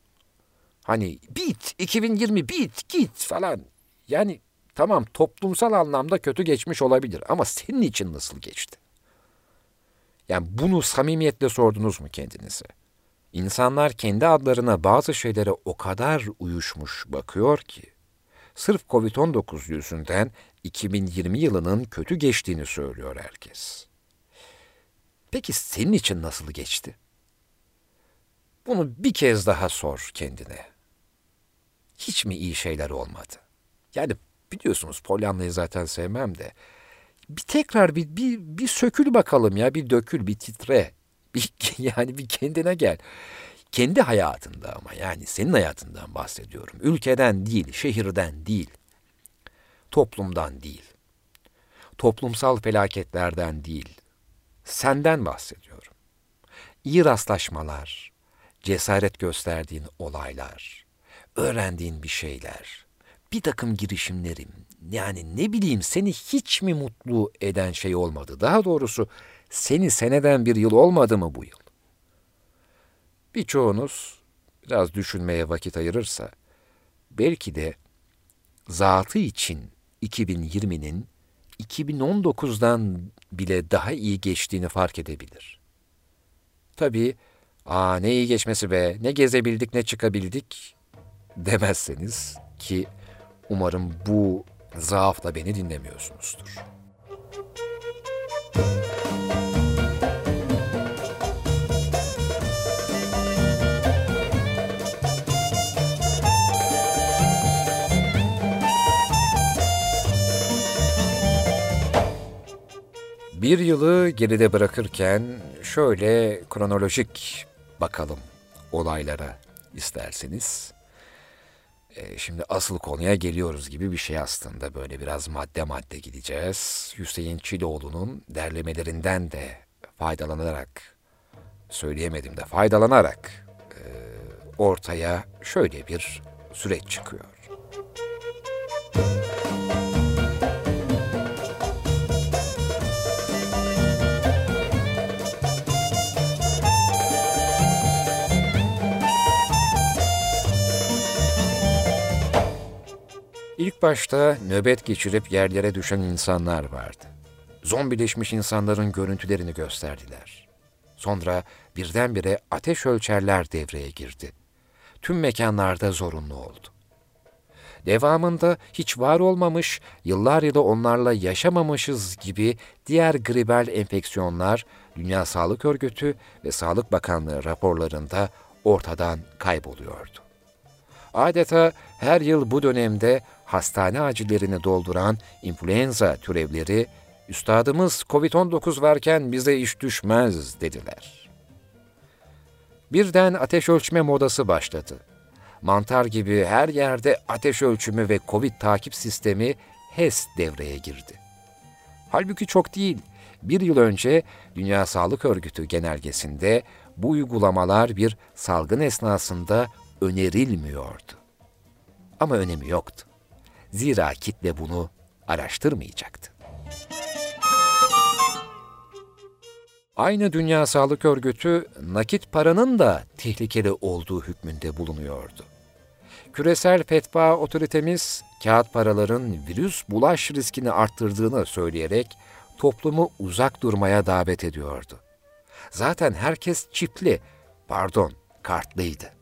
Hani bit, 2020 bit, git falan. Yani tamam toplumsal anlamda kötü geçmiş olabilir ama senin için nasıl geçti? Yani bunu samimiyetle sordunuz mu kendinize? İnsanlar kendi adlarına bazı şeylere o kadar uyuşmuş bakıyor ki, sırf Covid-19 yüzünden 2020 yılının kötü geçtiğini söylüyor herkes. Peki senin için nasıl geçti? Bunu bir kez daha sor kendine. Hiç mi iyi şeyler olmadı? Yani biliyorsunuz Pollyanna'yı zaten sevmem de. Bir tekrar bir, bir, bir sökül bakalım ya, bir dökül, bir titre. *laughs* Bir, yani bir kendine gel. Kendi hayatında ama yani senin hayatından bahsediyorum. Ülkeden değil, şehirden değil. Toplumdan değil. Toplumsal felaketlerden değil. Senden bahsediyorum. İyi rastlaşmalar, cesaret gösterdiğin olaylar, öğrendiğin bir şeyler, bir takım girişimlerim, yani ne bileyim seni hiç mi mutlu eden şey olmadı? Daha doğrusu seni seneden bir yıl olmadı mı bu yıl? Birçoğunuz biraz düşünmeye vakit ayırırsa, belki de zatı için 2020'nin 2019'dan bile daha iyi geçtiğini fark edebilir. Tabii, ''Aa ne iyi geçmesi be, ne gezebildik ne çıkabildik'' demezseniz ki umarım bu zaafla beni dinlemiyorsunuzdur. Bir yılı geride bırakırken şöyle kronolojik bakalım olaylara isterseniz. E, şimdi asıl konuya geliyoruz gibi bir şey aslında. Böyle biraz madde madde gideceğiz. Hüseyin Çiloğlu'nun derlemelerinden de faydalanarak, söyleyemedim de faydalanarak e, ortaya şöyle bir süreç çıkıyor. İlk başta nöbet geçirip yerlere düşen insanlar vardı. Zombileşmiş insanların görüntülerini gösterdiler. Sonra birdenbire ateş ölçerler devreye girdi. Tüm mekanlarda zorunlu oldu. Devamında hiç var olmamış, yıllar yılı onlarla yaşamamışız gibi diğer gribel enfeksiyonlar Dünya Sağlık Örgütü ve Sağlık Bakanlığı raporlarında ortadan kayboluyordu. Adeta her yıl bu dönemde hastane acillerini dolduran influenza türevleri, üstadımız Covid-19 varken bize iş düşmez dediler. Birden ateş ölçme modası başladı. Mantar gibi her yerde ateş ölçümü ve Covid takip sistemi HES devreye girdi. Halbuki çok değil. Bir yıl önce Dünya Sağlık Örgütü genelgesinde bu uygulamalar bir salgın esnasında önerilmiyordu. Ama önemi yoktu. Zira kitle bunu araştırmayacaktı. Aynı Dünya Sağlık Örgütü nakit paranın da tehlikeli olduğu hükmünde bulunuyordu. Küresel fetva otoritemiz kağıt paraların virüs bulaş riskini arttırdığını söyleyerek toplumu uzak durmaya davet ediyordu. Zaten herkes çipli, pardon kartlıydı.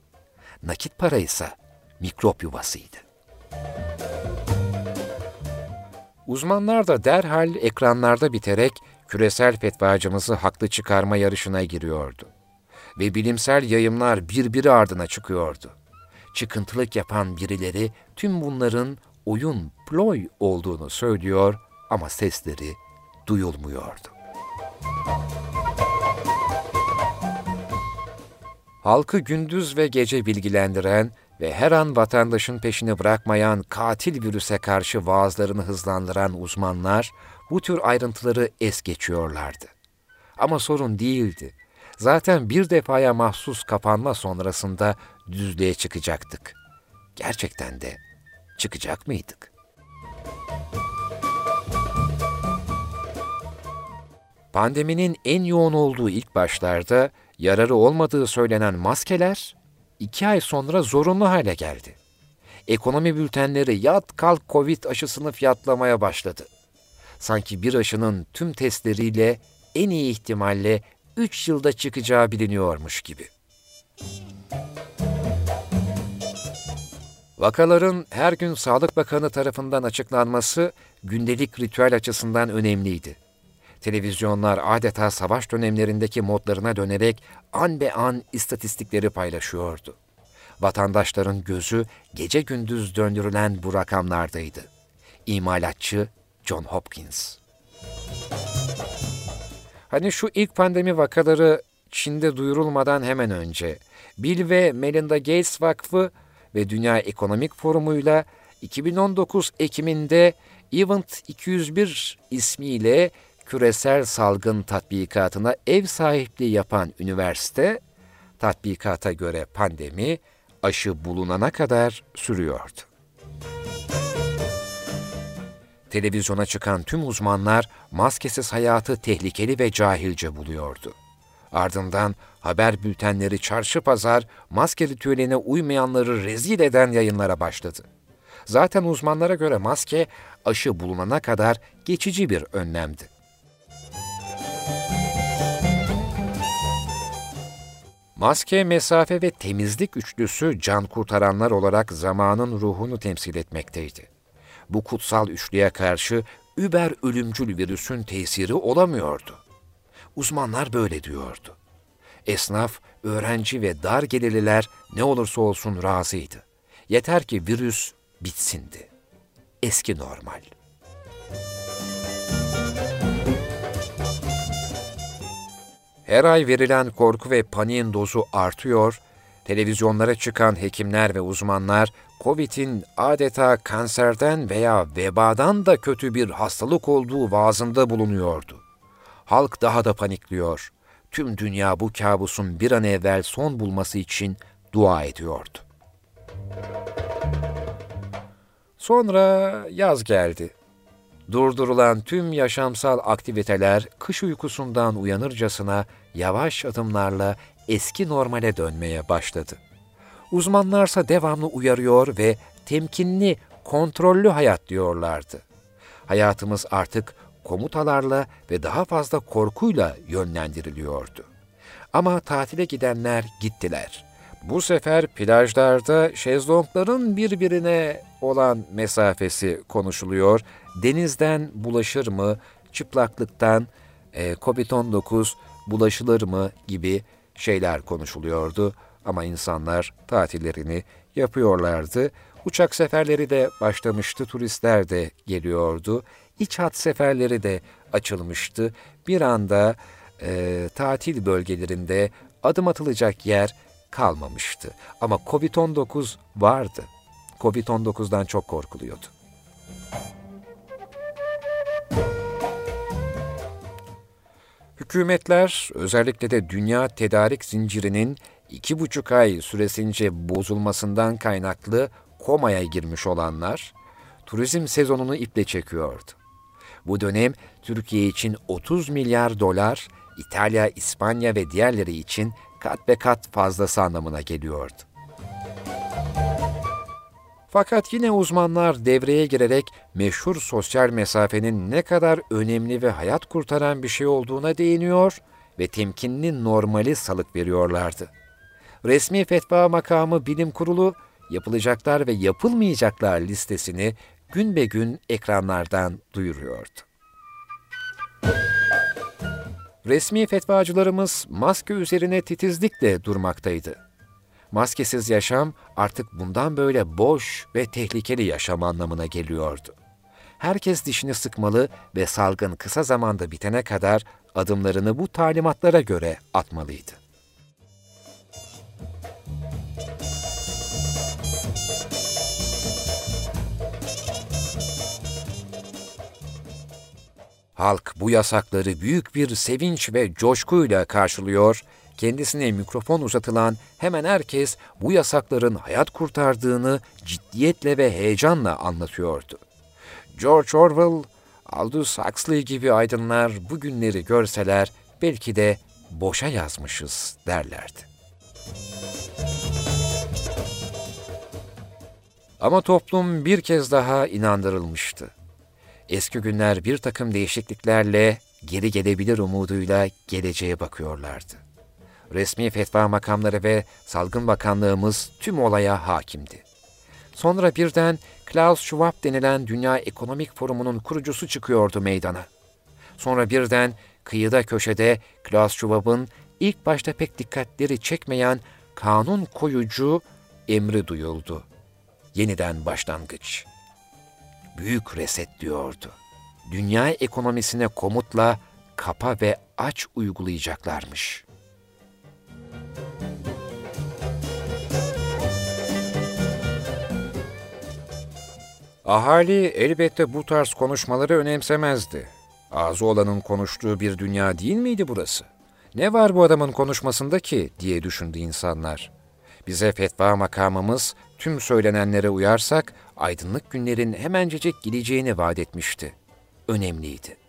Nakit para ise mikrop yuvasıydı. Uzmanlar da derhal ekranlarda biterek küresel fetvacımızı haklı çıkarma yarışına giriyordu. Ve bilimsel yayımlar birbiri ardına çıkıyordu. Çıkıntılık yapan birileri tüm bunların oyun, ploy olduğunu söylüyor ama sesleri duyulmuyordu. Halkı gündüz ve gece bilgilendiren ve her an vatandaşın peşini bırakmayan katil virüse karşı vaazlarını hızlandıran uzmanlar bu tür ayrıntıları es geçiyorlardı. Ama sorun değildi. Zaten bir defaya mahsus kapanma sonrasında düzlüğe çıkacaktık. Gerçekten de çıkacak mıydık? Pandeminin en yoğun olduğu ilk başlarda yararı olmadığı söylenen maskeler iki ay sonra zorunlu hale geldi. Ekonomi bültenleri yat kalk Covid aşısını fiyatlamaya başladı. Sanki bir aşının tüm testleriyle en iyi ihtimalle 3 yılda çıkacağı biliniyormuş gibi. Vakaların her gün Sağlık Bakanı tarafından açıklanması gündelik ritüel açısından önemliydi. Televizyonlar adeta savaş dönemlerindeki modlarına dönerek an be an istatistikleri paylaşıyordu. Vatandaşların gözü gece gündüz döndürülen bu rakamlardaydı. İmalatçı John Hopkins. Hani şu ilk pandemi vakaları Çin'de duyurulmadan hemen önce Bill ve Melinda Gates Vakfı ve Dünya Ekonomik Forumu'yla 2019 Ekim'inde Event 201 ismiyle küresel salgın tatbikatına ev sahipliği yapan üniversite, tatbikata göre pandemi aşı bulunana kadar sürüyordu. Televizyona çıkan tüm uzmanlar maskesiz hayatı tehlikeli ve cahilce buluyordu. Ardından haber bültenleri çarşı pazar maske ritüeline uymayanları rezil eden yayınlara başladı. Zaten uzmanlara göre maske aşı bulunana kadar geçici bir önlemdi. Maske, mesafe ve temizlik üçlüsü can kurtaranlar olarak zamanın ruhunu temsil etmekteydi. Bu kutsal üçlüye karşı über ölümcül virüsün tesiri olamıyordu. Uzmanlar böyle diyordu. Esnaf, öğrenci ve dar gelirliler ne olursa olsun razıydı. Yeter ki virüs bitsindi. Eski normal. Her ay verilen korku ve paniğin dozu artıyor, televizyonlara çıkan hekimler ve uzmanlar COVID'in adeta kanserden veya vebadan da kötü bir hastalık olduğu vaazında bulunuyordu. Halk daha da panikliyor. Tüm dünya bu kabusun bir an evvel son bulması için dua ediyordu. Sonra yaz geldi. Durdurulan tüm yaşamsal aktiviteler kış uykusundan uyanırcasına yavaş adımlarla eski normale dönmeye başladı. Uzmanlarsa devamlı uyarıyor ve temkinli, kontrollü hayat diyorlardı. Hayatımız artık komutalarla ve daha fazla korkuyla yönlendiriliyordu. Ama tatile gidenler gittiler. Bu sefer plajlarda şezlongların birbirine olan mesafesi konuşuluyor. Denizden bulaşır mı, çıplaklıktan e, COVID-19 bulaşılır mı gibi şeyler konuşuluyordu. Ama insanlar tatillerini yapıyorlardı. Uçak seferleri de başlamıştı, turistler de geliyordu. İç hat seferleri de açılmıştı. Bir anda e, tatil bölgelerinde adım atılacak yer kalmamıştı. Ama Covid-19 vardı. Covid-19'dan çok korkuluyordu. Hükümetler özellikle de dünya tedarik zincirinin iki buçuk ay süresince bozulmasından kaynaklı komaya girmiş olanlar, turizm sezonunu iple çekiyordu. Bu dönem Türkiye için 30 milyar dolar, İtalya, İspanya ve diğerleri için kat be kat fazlası anlamına geliyordu. Fakat yine uzmanlar devreye girerek meşhur sosyal mesafenin ne kadar önemli ve hayat kurtaran bir şey olduğuna değiniyor ve temkinli normali salık veriyorlardı. Resmi fetva makamı bilim kurulu yapılacaklar ve yapılmayacaklar listesini gün be gün ekranlardan duyuruyordu. Resmi fetvacılarımız maske üzerine titizlikle durmaktaydı. Maskesiz yaşam artık bundan böyle boş ve tehlikeli yaşam anlamına geliyordu. Herkes dişini sıkmalı ve salgın kısa zamanda bitene kadar adımlarını bu talimatlara göre atmalıydı. Halk bu yasakları büyük bir sevinç ve coşkuyla karşılıyor, kendisine mikrofon uzatılan hemen herkes bu yasakların hayat kurtardığını ciddiyetle ve heyecanla anlatıyordu. George Orwell, Aldous Huxley gibi aydınlar bu günleri görseler belki de boşa yazmışız derlerdi. Ama toplum bir kez daha inandırılmıştı. Eski günler bir takım değişikliklerle geri gelebilir umuduyla geleceğe bakıyorlardı. Resmi fetva makamları ve salgın bakanlığımız tüm olaya hakimdi. Sonra birden Klaus Schwab denilen Dünya Ekonomik Forumu'nun kurucusu çıkıyordu meydana. Sonra birden kıyıda köşede Klaus Schwab'ın ilk başta pek dikkatleri çekmeyen kanun koyucu emri duyuldu. Yeniden başlangıç. Büyük reset diyordu. Dünya ekonomisine komutla kapa ve aç uygulayacaklarmış.'' Ahali elbette bu tarz konuşmaları önemsemezdi. Ağzı olanın konuştuğu bir dünya değil miydi burası? Ne var bu adamın konuşmasında ki diye düşündü insanlar. Bize fetva makamımız tüm söylenenlere uyarsak aydınlık günlerin hemencecik gideceğini vaat etmişti. Önemliydi.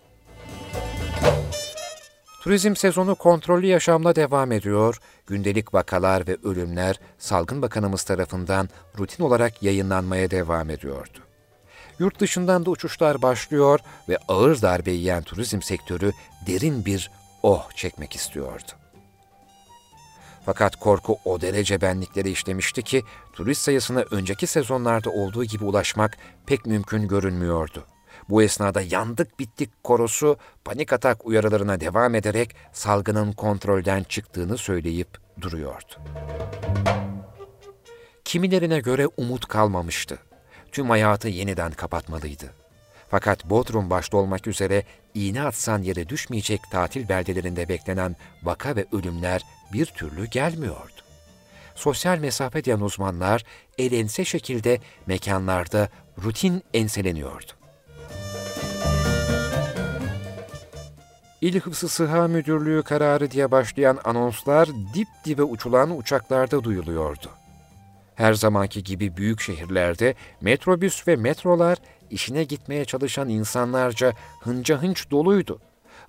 Turizm sezonu kontrollü yaşamla devam ediyor, gündelik vakalar ve ölümler Salgın Bakanımız tarafından rutin olarak yayınlanmaya devam ediyordu. Yurt dışından da uçuşlar başlıyor ve ağır darbe yiyen turizm sektörü derin bir oh çekmek istiyordu. Fakat korku o derece benlikleri işlemişti ki turist sayısına önceki sezonlarda olduğu gibi ulaşmak pek mümkün görünmüyordu. Bu esnada yandık bittik korosu panik atak uyarılarına devam ederek salgının kontrolden çıktığını söyleyip duruyordu. Kimilerine göre umut kalmamıştı tüm hayatı yeniden kapatmalıydı. Fakat Bodrum başta olmak üzere iğne atsan yere düşmeyecek tatil beldelerinde beklenen vaka ve ölümler bir türlü gelmiyordu. Sosyal mesafe diyen uzmanlar elense şekilde mekanlarda rutin enseleniyordu. İl Hıfzı Sıha Müdürlüğü kararı diye başlayan anonslar dip dibe uçulan uçaklarda duyuluyordu. Her zamanki gibi büyük şehirlerde metrobüs ve metrolar işine gitmeye çalışan insanlarca hınca hınç doluydu.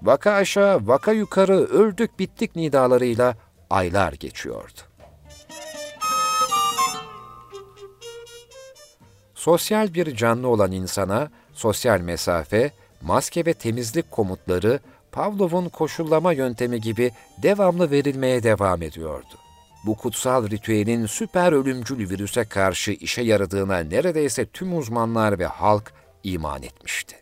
Vaka aşağı, vaka yukarı, öldük bittik nidalarıyla aylar geçiyordu. Sosyal bir canlı olan insana sosyal mesafe, maske ve temizlik komutları Pavlov'un koşullama yöntemi gibi devamlı verilmeye devam ediyordu bu kutsal ritüelin süper ölümcül virüse karşı işe yaradığına neredeyse tüm uzmanlar ve halk iman etmişti.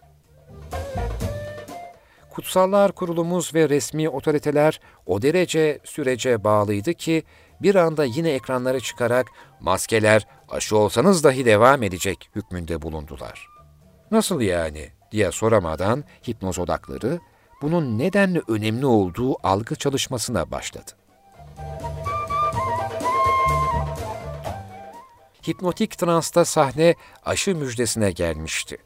Kutsallar kurulumuz ve resmi otoriteler o derece sürece bağlıydı ki bir anda yine ekranlara çıkarak maskeler aşı olsanız dahi devam edecek hükmünde bulundular. Nasıl yani diye soramadan hipnoz odakları bunun nedenle önemli olduğu algı çalışmasına başladı. hipnotik transta sahne aşı müjdesine gelmişti.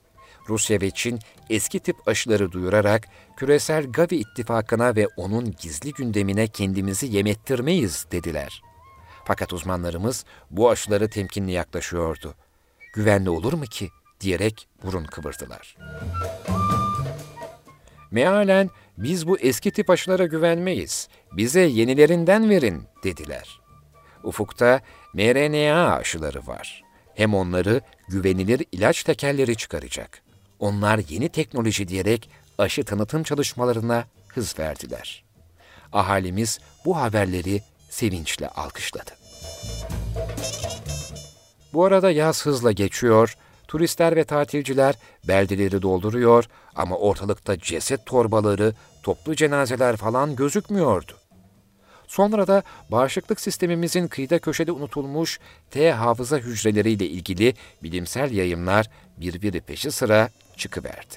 Rusya ve Çin eski tip aşıları duyurarak küresel Gavi ittifakına ve onun gizli gündemine kendimizi yemettirmeyiz dediler. Fakat uzmanlarımız bu aşıları temkinli yaklaşıyordu. Güvenli olur mu ki diyerek burun kıvırdılar. Mealen biz bu eski tip aşılara güvenmeyiz, bize yenilerinden verin dediler. Ufukta mRNA aşıları var. Hem onları güvenilir ilaç tekerleri çıkaracak. Onlar yeni teknoloji diyerek aşı tanıtım çalışmalarına hız verdiler. Ahalimiz bu haberleri sevinçle alkışladı. Bu arada yaz hızla geçiyor, turistler ve tatilciler beldeleri dolduruyor ama ortalıkta ceset torbaları, toplu cenazeler falan gözükmüyordu. Sonra da bağışıklık sistemimizin kıyıda köşede unutulmuş T hafıza hücreleriyle ilgili bilimsel yayımlar birbiri peşi sıra çıkıverdi.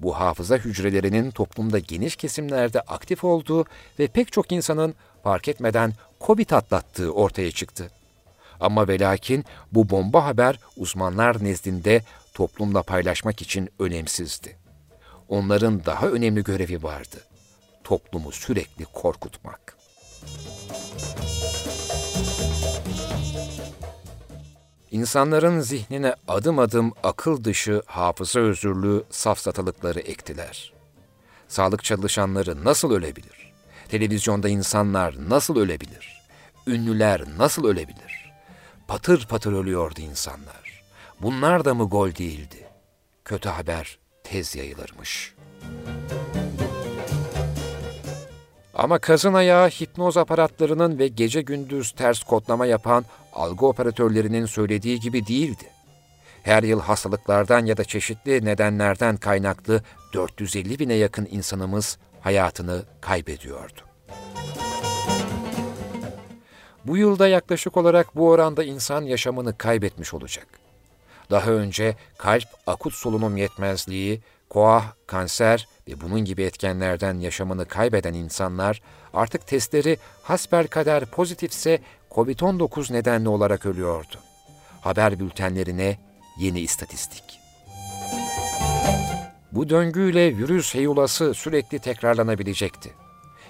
Bu hafıza hücrelerinin toplumda geniş kesimlerde aktif olduğu ve pek çok insanın fark etmeden COVID atlattığı ortaya çıktı. Ama ve lakin bu bomba haber uzmanlar nezdinde toplumla paylaşmak için önemsizdi. Onların daha önemli görevi vardı toplumu sürekli korkutmak. İnsanların zihnine adım adım akıl dışı hafıza özürlüğü safsatalıkları ektiler. Sağlık çalışanları nasıl ölebilir? Televizyonda insanlar nasıl ölebilir? Ünlüler nasıl ölebilir? Patır patır ölüyordu insanlar. Bunlar da mı gol değildi? Kötü haber tez yayılırmış. Ama kazın ayağı hipnoz aparatlarının ve gece gündüz ters kodlama yapan algı operatörlerinin söylediği gibi değildi. Her yıl hastalıklardan ya da çeşitli nedenlerden kaynaklı 450 bine yakın insanımız hayatını kaybediyordu. Bu yılda yaklaşık olarak bu oranda insan yaşamını kaybetmiş olacak. Daha önce kalp, akut solunum yetmezliği, koah, kanser ve bunun gibi etkenlerden yaşamını kaybeden insanlar artık testleri hasbelkader pozitifse COVID-19 nedenli olarak ölüyordu. Haber bültenlerine yeni istatistik. Bu döngüyle virüs heyulası sürekli tekrarlanabilecekti.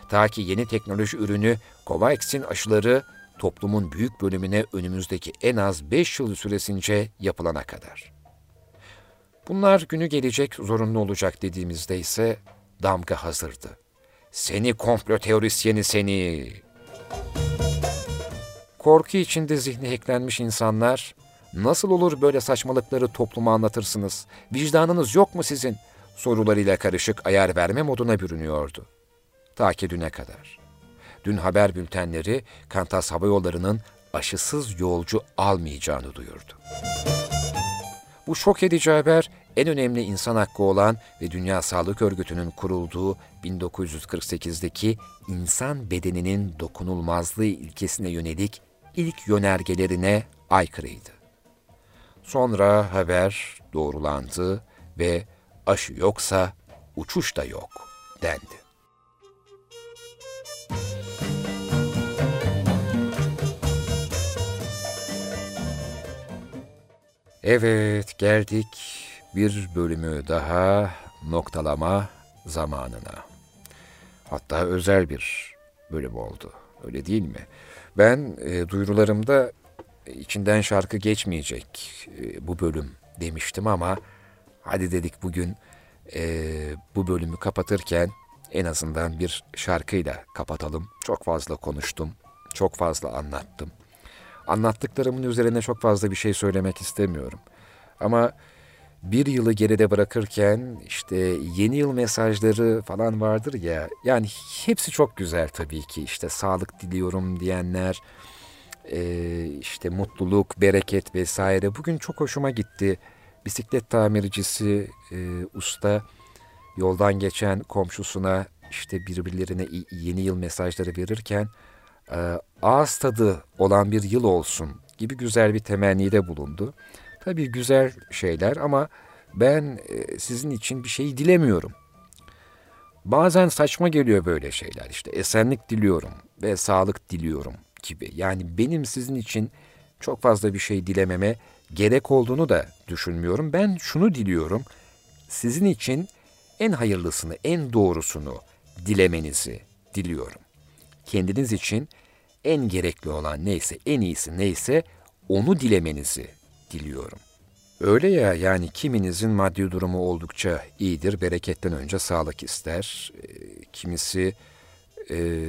Ta ki yeni teknoloji ürünü Covax'in aşıları toplumun büyük bölümüne önümüzdeki en az 5 yıl süresince yapılana kadar. Bunlar günü gelecek zorunlu olacak dediğimizde ise damga hazırdı. Seni komplo teorisyeni seni. Korku içinde zihni hacklenmiş insanlar, nasıl olur böyle saçmalıkları topluma anlatırsınız, vicdanınız yok mu sizin? sorularıyla karışık ayar verme moduna bürünüyordu. Ta ki düne kadar. Dün haber bültenleri Kantas Hava Yolları'nın aşısız yolcu almayacağını duyurdu. Bu şok edici haber en önemli insan hakkı olan ve Dünya Sağlık Örgütü'nün kurulduğu 1948'deki insan bedeninin dokunulmazlığı ilkesine yönelik ilk yönergelerine aykırıydı. Sonra haber doğrulandı ve aşı yoksa uçuş da yok dendi. Evet geldik bir bölümü daha noktalama zamanına. Hatta özel bir bölüm oldu. Öyle değil mi? Ben e, duyurularımda içinden şarkı geçmeyecek e, bu bölüm demiştim ama hadi dedik bugün e, bu bölümü kapatırken en azından bir şarkıyla kapatalım. Çok fazla konuştum, çok fazla anlattım. Anlattıklarımın üzerine çok fazla bir şey söylemek istemiyorum. Ama bir yılı geride bırakırken işte yeni yıl mesajları falan vardır ya. Yani hepsi çok güzel tabii ki. İşte sağlık diliyorum diyenler, işte mutluluk, bereket vesaire. Bugün çok hoşuma gitti. Bisiklet tamircisi usta yoldan geçen komşusuna işte birbirlerine yeni yıl mesajları verirken ağız tadı olan bir yıl olsun gibi güzel bir temennide bulundu. Tabii güzel şeyler ama ben e, sizin için bir şey dilemiyorum. Bazen saçma geliyor böyle şeyler işte esenlik diliyorum ve sağlık diliyorum gibi. Yani benim sizin için çok fazla bir şey dilememe gerek olduğunu da düşünmüyorum. Ben şunu diliyorum. Sizin için en hayırlısını, en doğrusunu dilemenizi diliyorum. Kendiniz için en gerekli olan neyse, en iyisi neyse onu dilemenizi diliyorum. Öyle ya yani kiminizin maddi durumu oldukça iyidir, bereketten önce sağlık ister. E, kimisi e,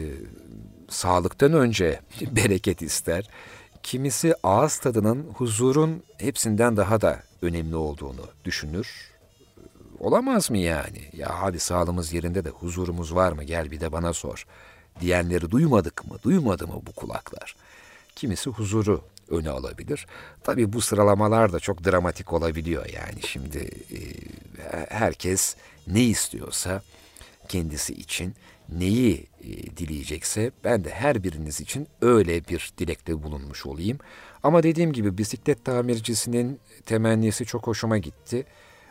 sağlıktan önce *laughs* bereket ister. Kimisi ağız tadının huzurun hepsinden daha da önemli olduğunu düşünür. Olamaz mı yani? Ya abi sağlığımız yerinde de huzurumuz var mı? Gel bir de bana sor. Diyenleri duymadık mı? Duymadı mı bu kulaklar? Kimisi huzuru öne alabilir. Tabii bu sıralamalar da çok dramatik olabiliyor yani şimdi e, herkes ne istiyorsa kendisi için neyi e, dileyecekse ben de her biriniz için öyle bir dilekte bulunmuş olayım. Ama dediğim gibi bisiklet tamircisinin temennisi çok hoşuma gitti.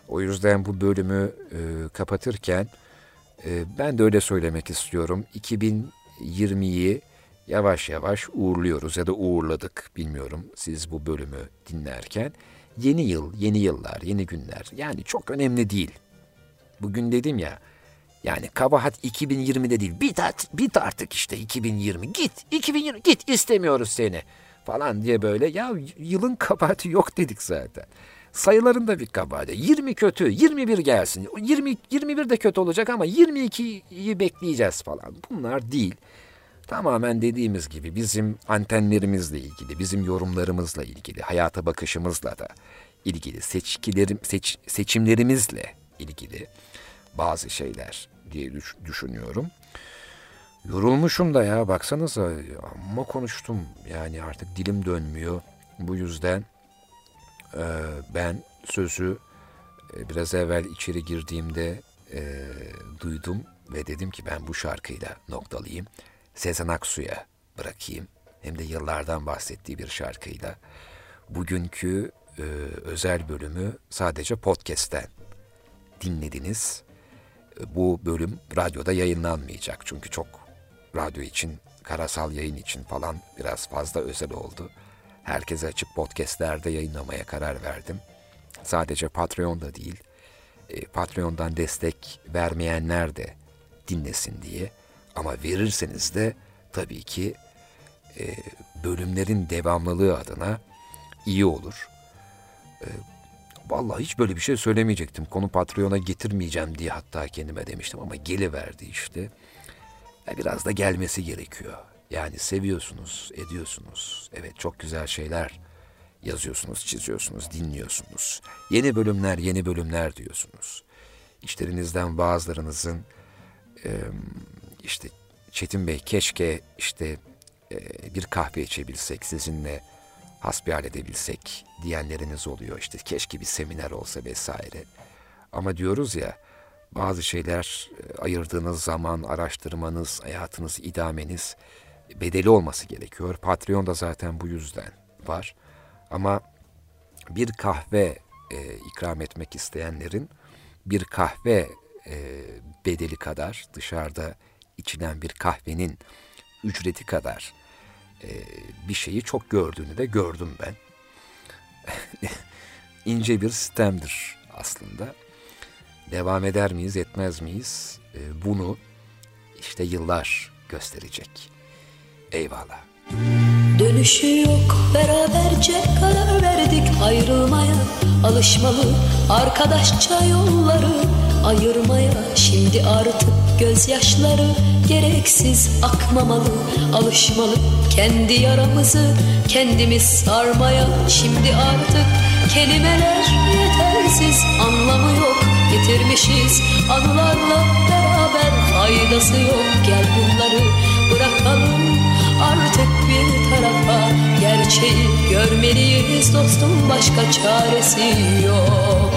O yüzden bu bölümü e, kapatırken ben de öyle söylemek istiyorum. 2020'yi yavaş yavaş uğurluyoruz ya da uğurladık bilmiyorum siz bu bölümü dinlerken. Yeni yıl, yeni yıllar, yeni günler yani çok önemli değil. Bugün dedim ya yani kabahat 2020'de değil bit, bit artık işte 2020 git 2020 git istemiyoruz seni falan diye böyle ya yılın kabahati yok dedik zaten. Sayıların da bir kabahati. 20 kötü, 21 gelsin. 20 21 de kötü olacak ama 22'yi bekleyeceğiz falan. Bunlar değil. tamamen dediğimiz gibi bizim antenlerimizle ilgili, bizim yorumlarımızla ilgili, hayata bakışımızla da ilgili, seçkilerim, seç, seçimlerimizle ilgili bazı şeyler diye düş, düşünüyorum. Yorulmuşum da ya baksanıza amma konuştum yani artık dilim dönmüyor. Bu yüzden e, ben sözü e, biraz evvel içeri girdiğimde e, duydum ve dedim ki ben bu şarkıyla noktalayayım. Sezen Aksu'ya bırakayım. Hem de yıllardan bahsettiği bir şarkıyla. Bugünkü e, özel bölümü sadece podcast'ten dinlediniz. E, bu bölüm radyoda yayınlanmayacak çünkü çok radyo için, karasal yayın için falan biraz fazla özel oldu. Herkese açıp podcastlerde yayınlamaya karar verdim. Sadece Patreon'da değil, e, Patreon'dan destek vermeyenler de dinlesin diye. Ama verirseniz de tabii ki e, bölümlerin devamlılığı adına iyi olur. E, vallahi hiç böyle bir şey söylemeyecektim. Konu Patreon'a getirmeyeceğim diye hatta kendime demiştim ama geliverdi işte. Biraz da gelmesi gerekiyor. Yani seviyorsunuz, ediyorsunuz. Evet çok güzel şeyler yazıyorsunuz, çiziyorsunuz, dinliyorsunuz. Yeni bölümler, yeni bölümler diyorsunuz. İşlerinizden bazılarınızın işte Çetin Bey keşke işte bir kahve içebilsek sizinle hasbihal edebilsek diyenleriniz oluyor. İşte keşke bir seminer olsa vesaire. Ama diyoruz ya bazı şeyler ayırdığınız zaman araştırmanız, hayatınız, idameniz bedeli olması gerekiyor. Patreon da zaten bu yüzden var. Ama bir kahve e, ikram etmek isteyenlerin bir kahve e, bedeli kadar dışarıda içilen bir kahvenin ücreti kadar e, bir şeyi çok gördüğünü de gördüm ben. *laughs* İnce bir sistemdir aslında. Devam eder miyiz, etmez miyiz? E, bunu işte yıllar gösterecek. Eyvallah. Dönüşü yok beraberce karar verdik ayrılmaya. Alışmalı arkadaşça yolları ayırmaya. Şimdi artık gözyaşları gereksiz akmamalı. Alışmalı kendi yaramızı kendimiz sarmaya. Şimdi artık kelimeler yetersiz anlamı yok. Getirmişiz anılarla beraber faydası yok. Gel bunları görmeliyiz dostum başka çaresi yok.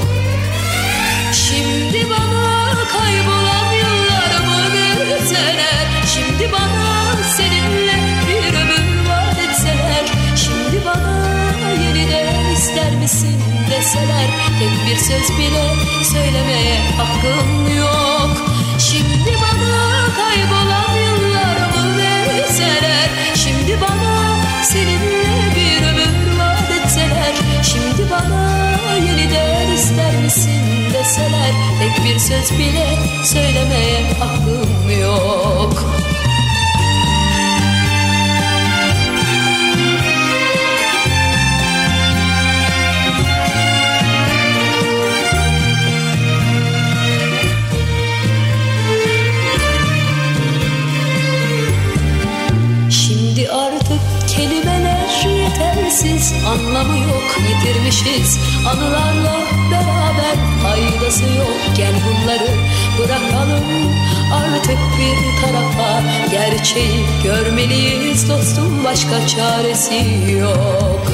Şimdi bana kaybolan yıllarımı verseler Şimdi bana seninle bir ömür vaat etseler? Şimdi bana yeniden ister misin deseler? Tek bir söz bile söylemeye hakkım yok. Şimdi bana kaybolan misin deseler Tek bir söz bile söylemeye hakkım yok. Şimdi artık kelimeler yetersiz Anlamı yok yitirmişiz Anılarla beraber faydası yok. Gel bunları bırakalım. Artık bir tarafa Gerçeği görmeliyiz dostum. Başka çaresi yok.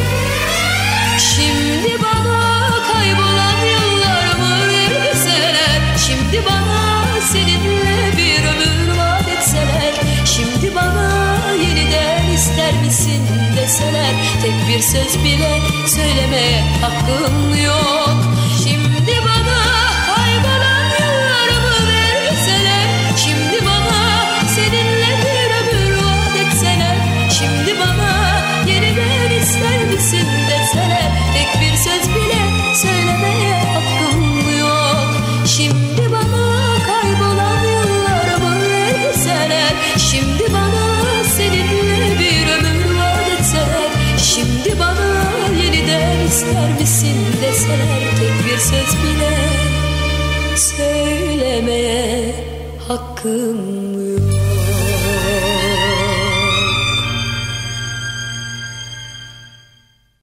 Şimdi bana kaybolan yıllarımı verseler Şimdi bana seninle bir ömür vaat etseler? Şimdi bana yeniden ister misin deseler Tek bir söz bile söylemeye hakkım yok bile söylemeye hakkım yok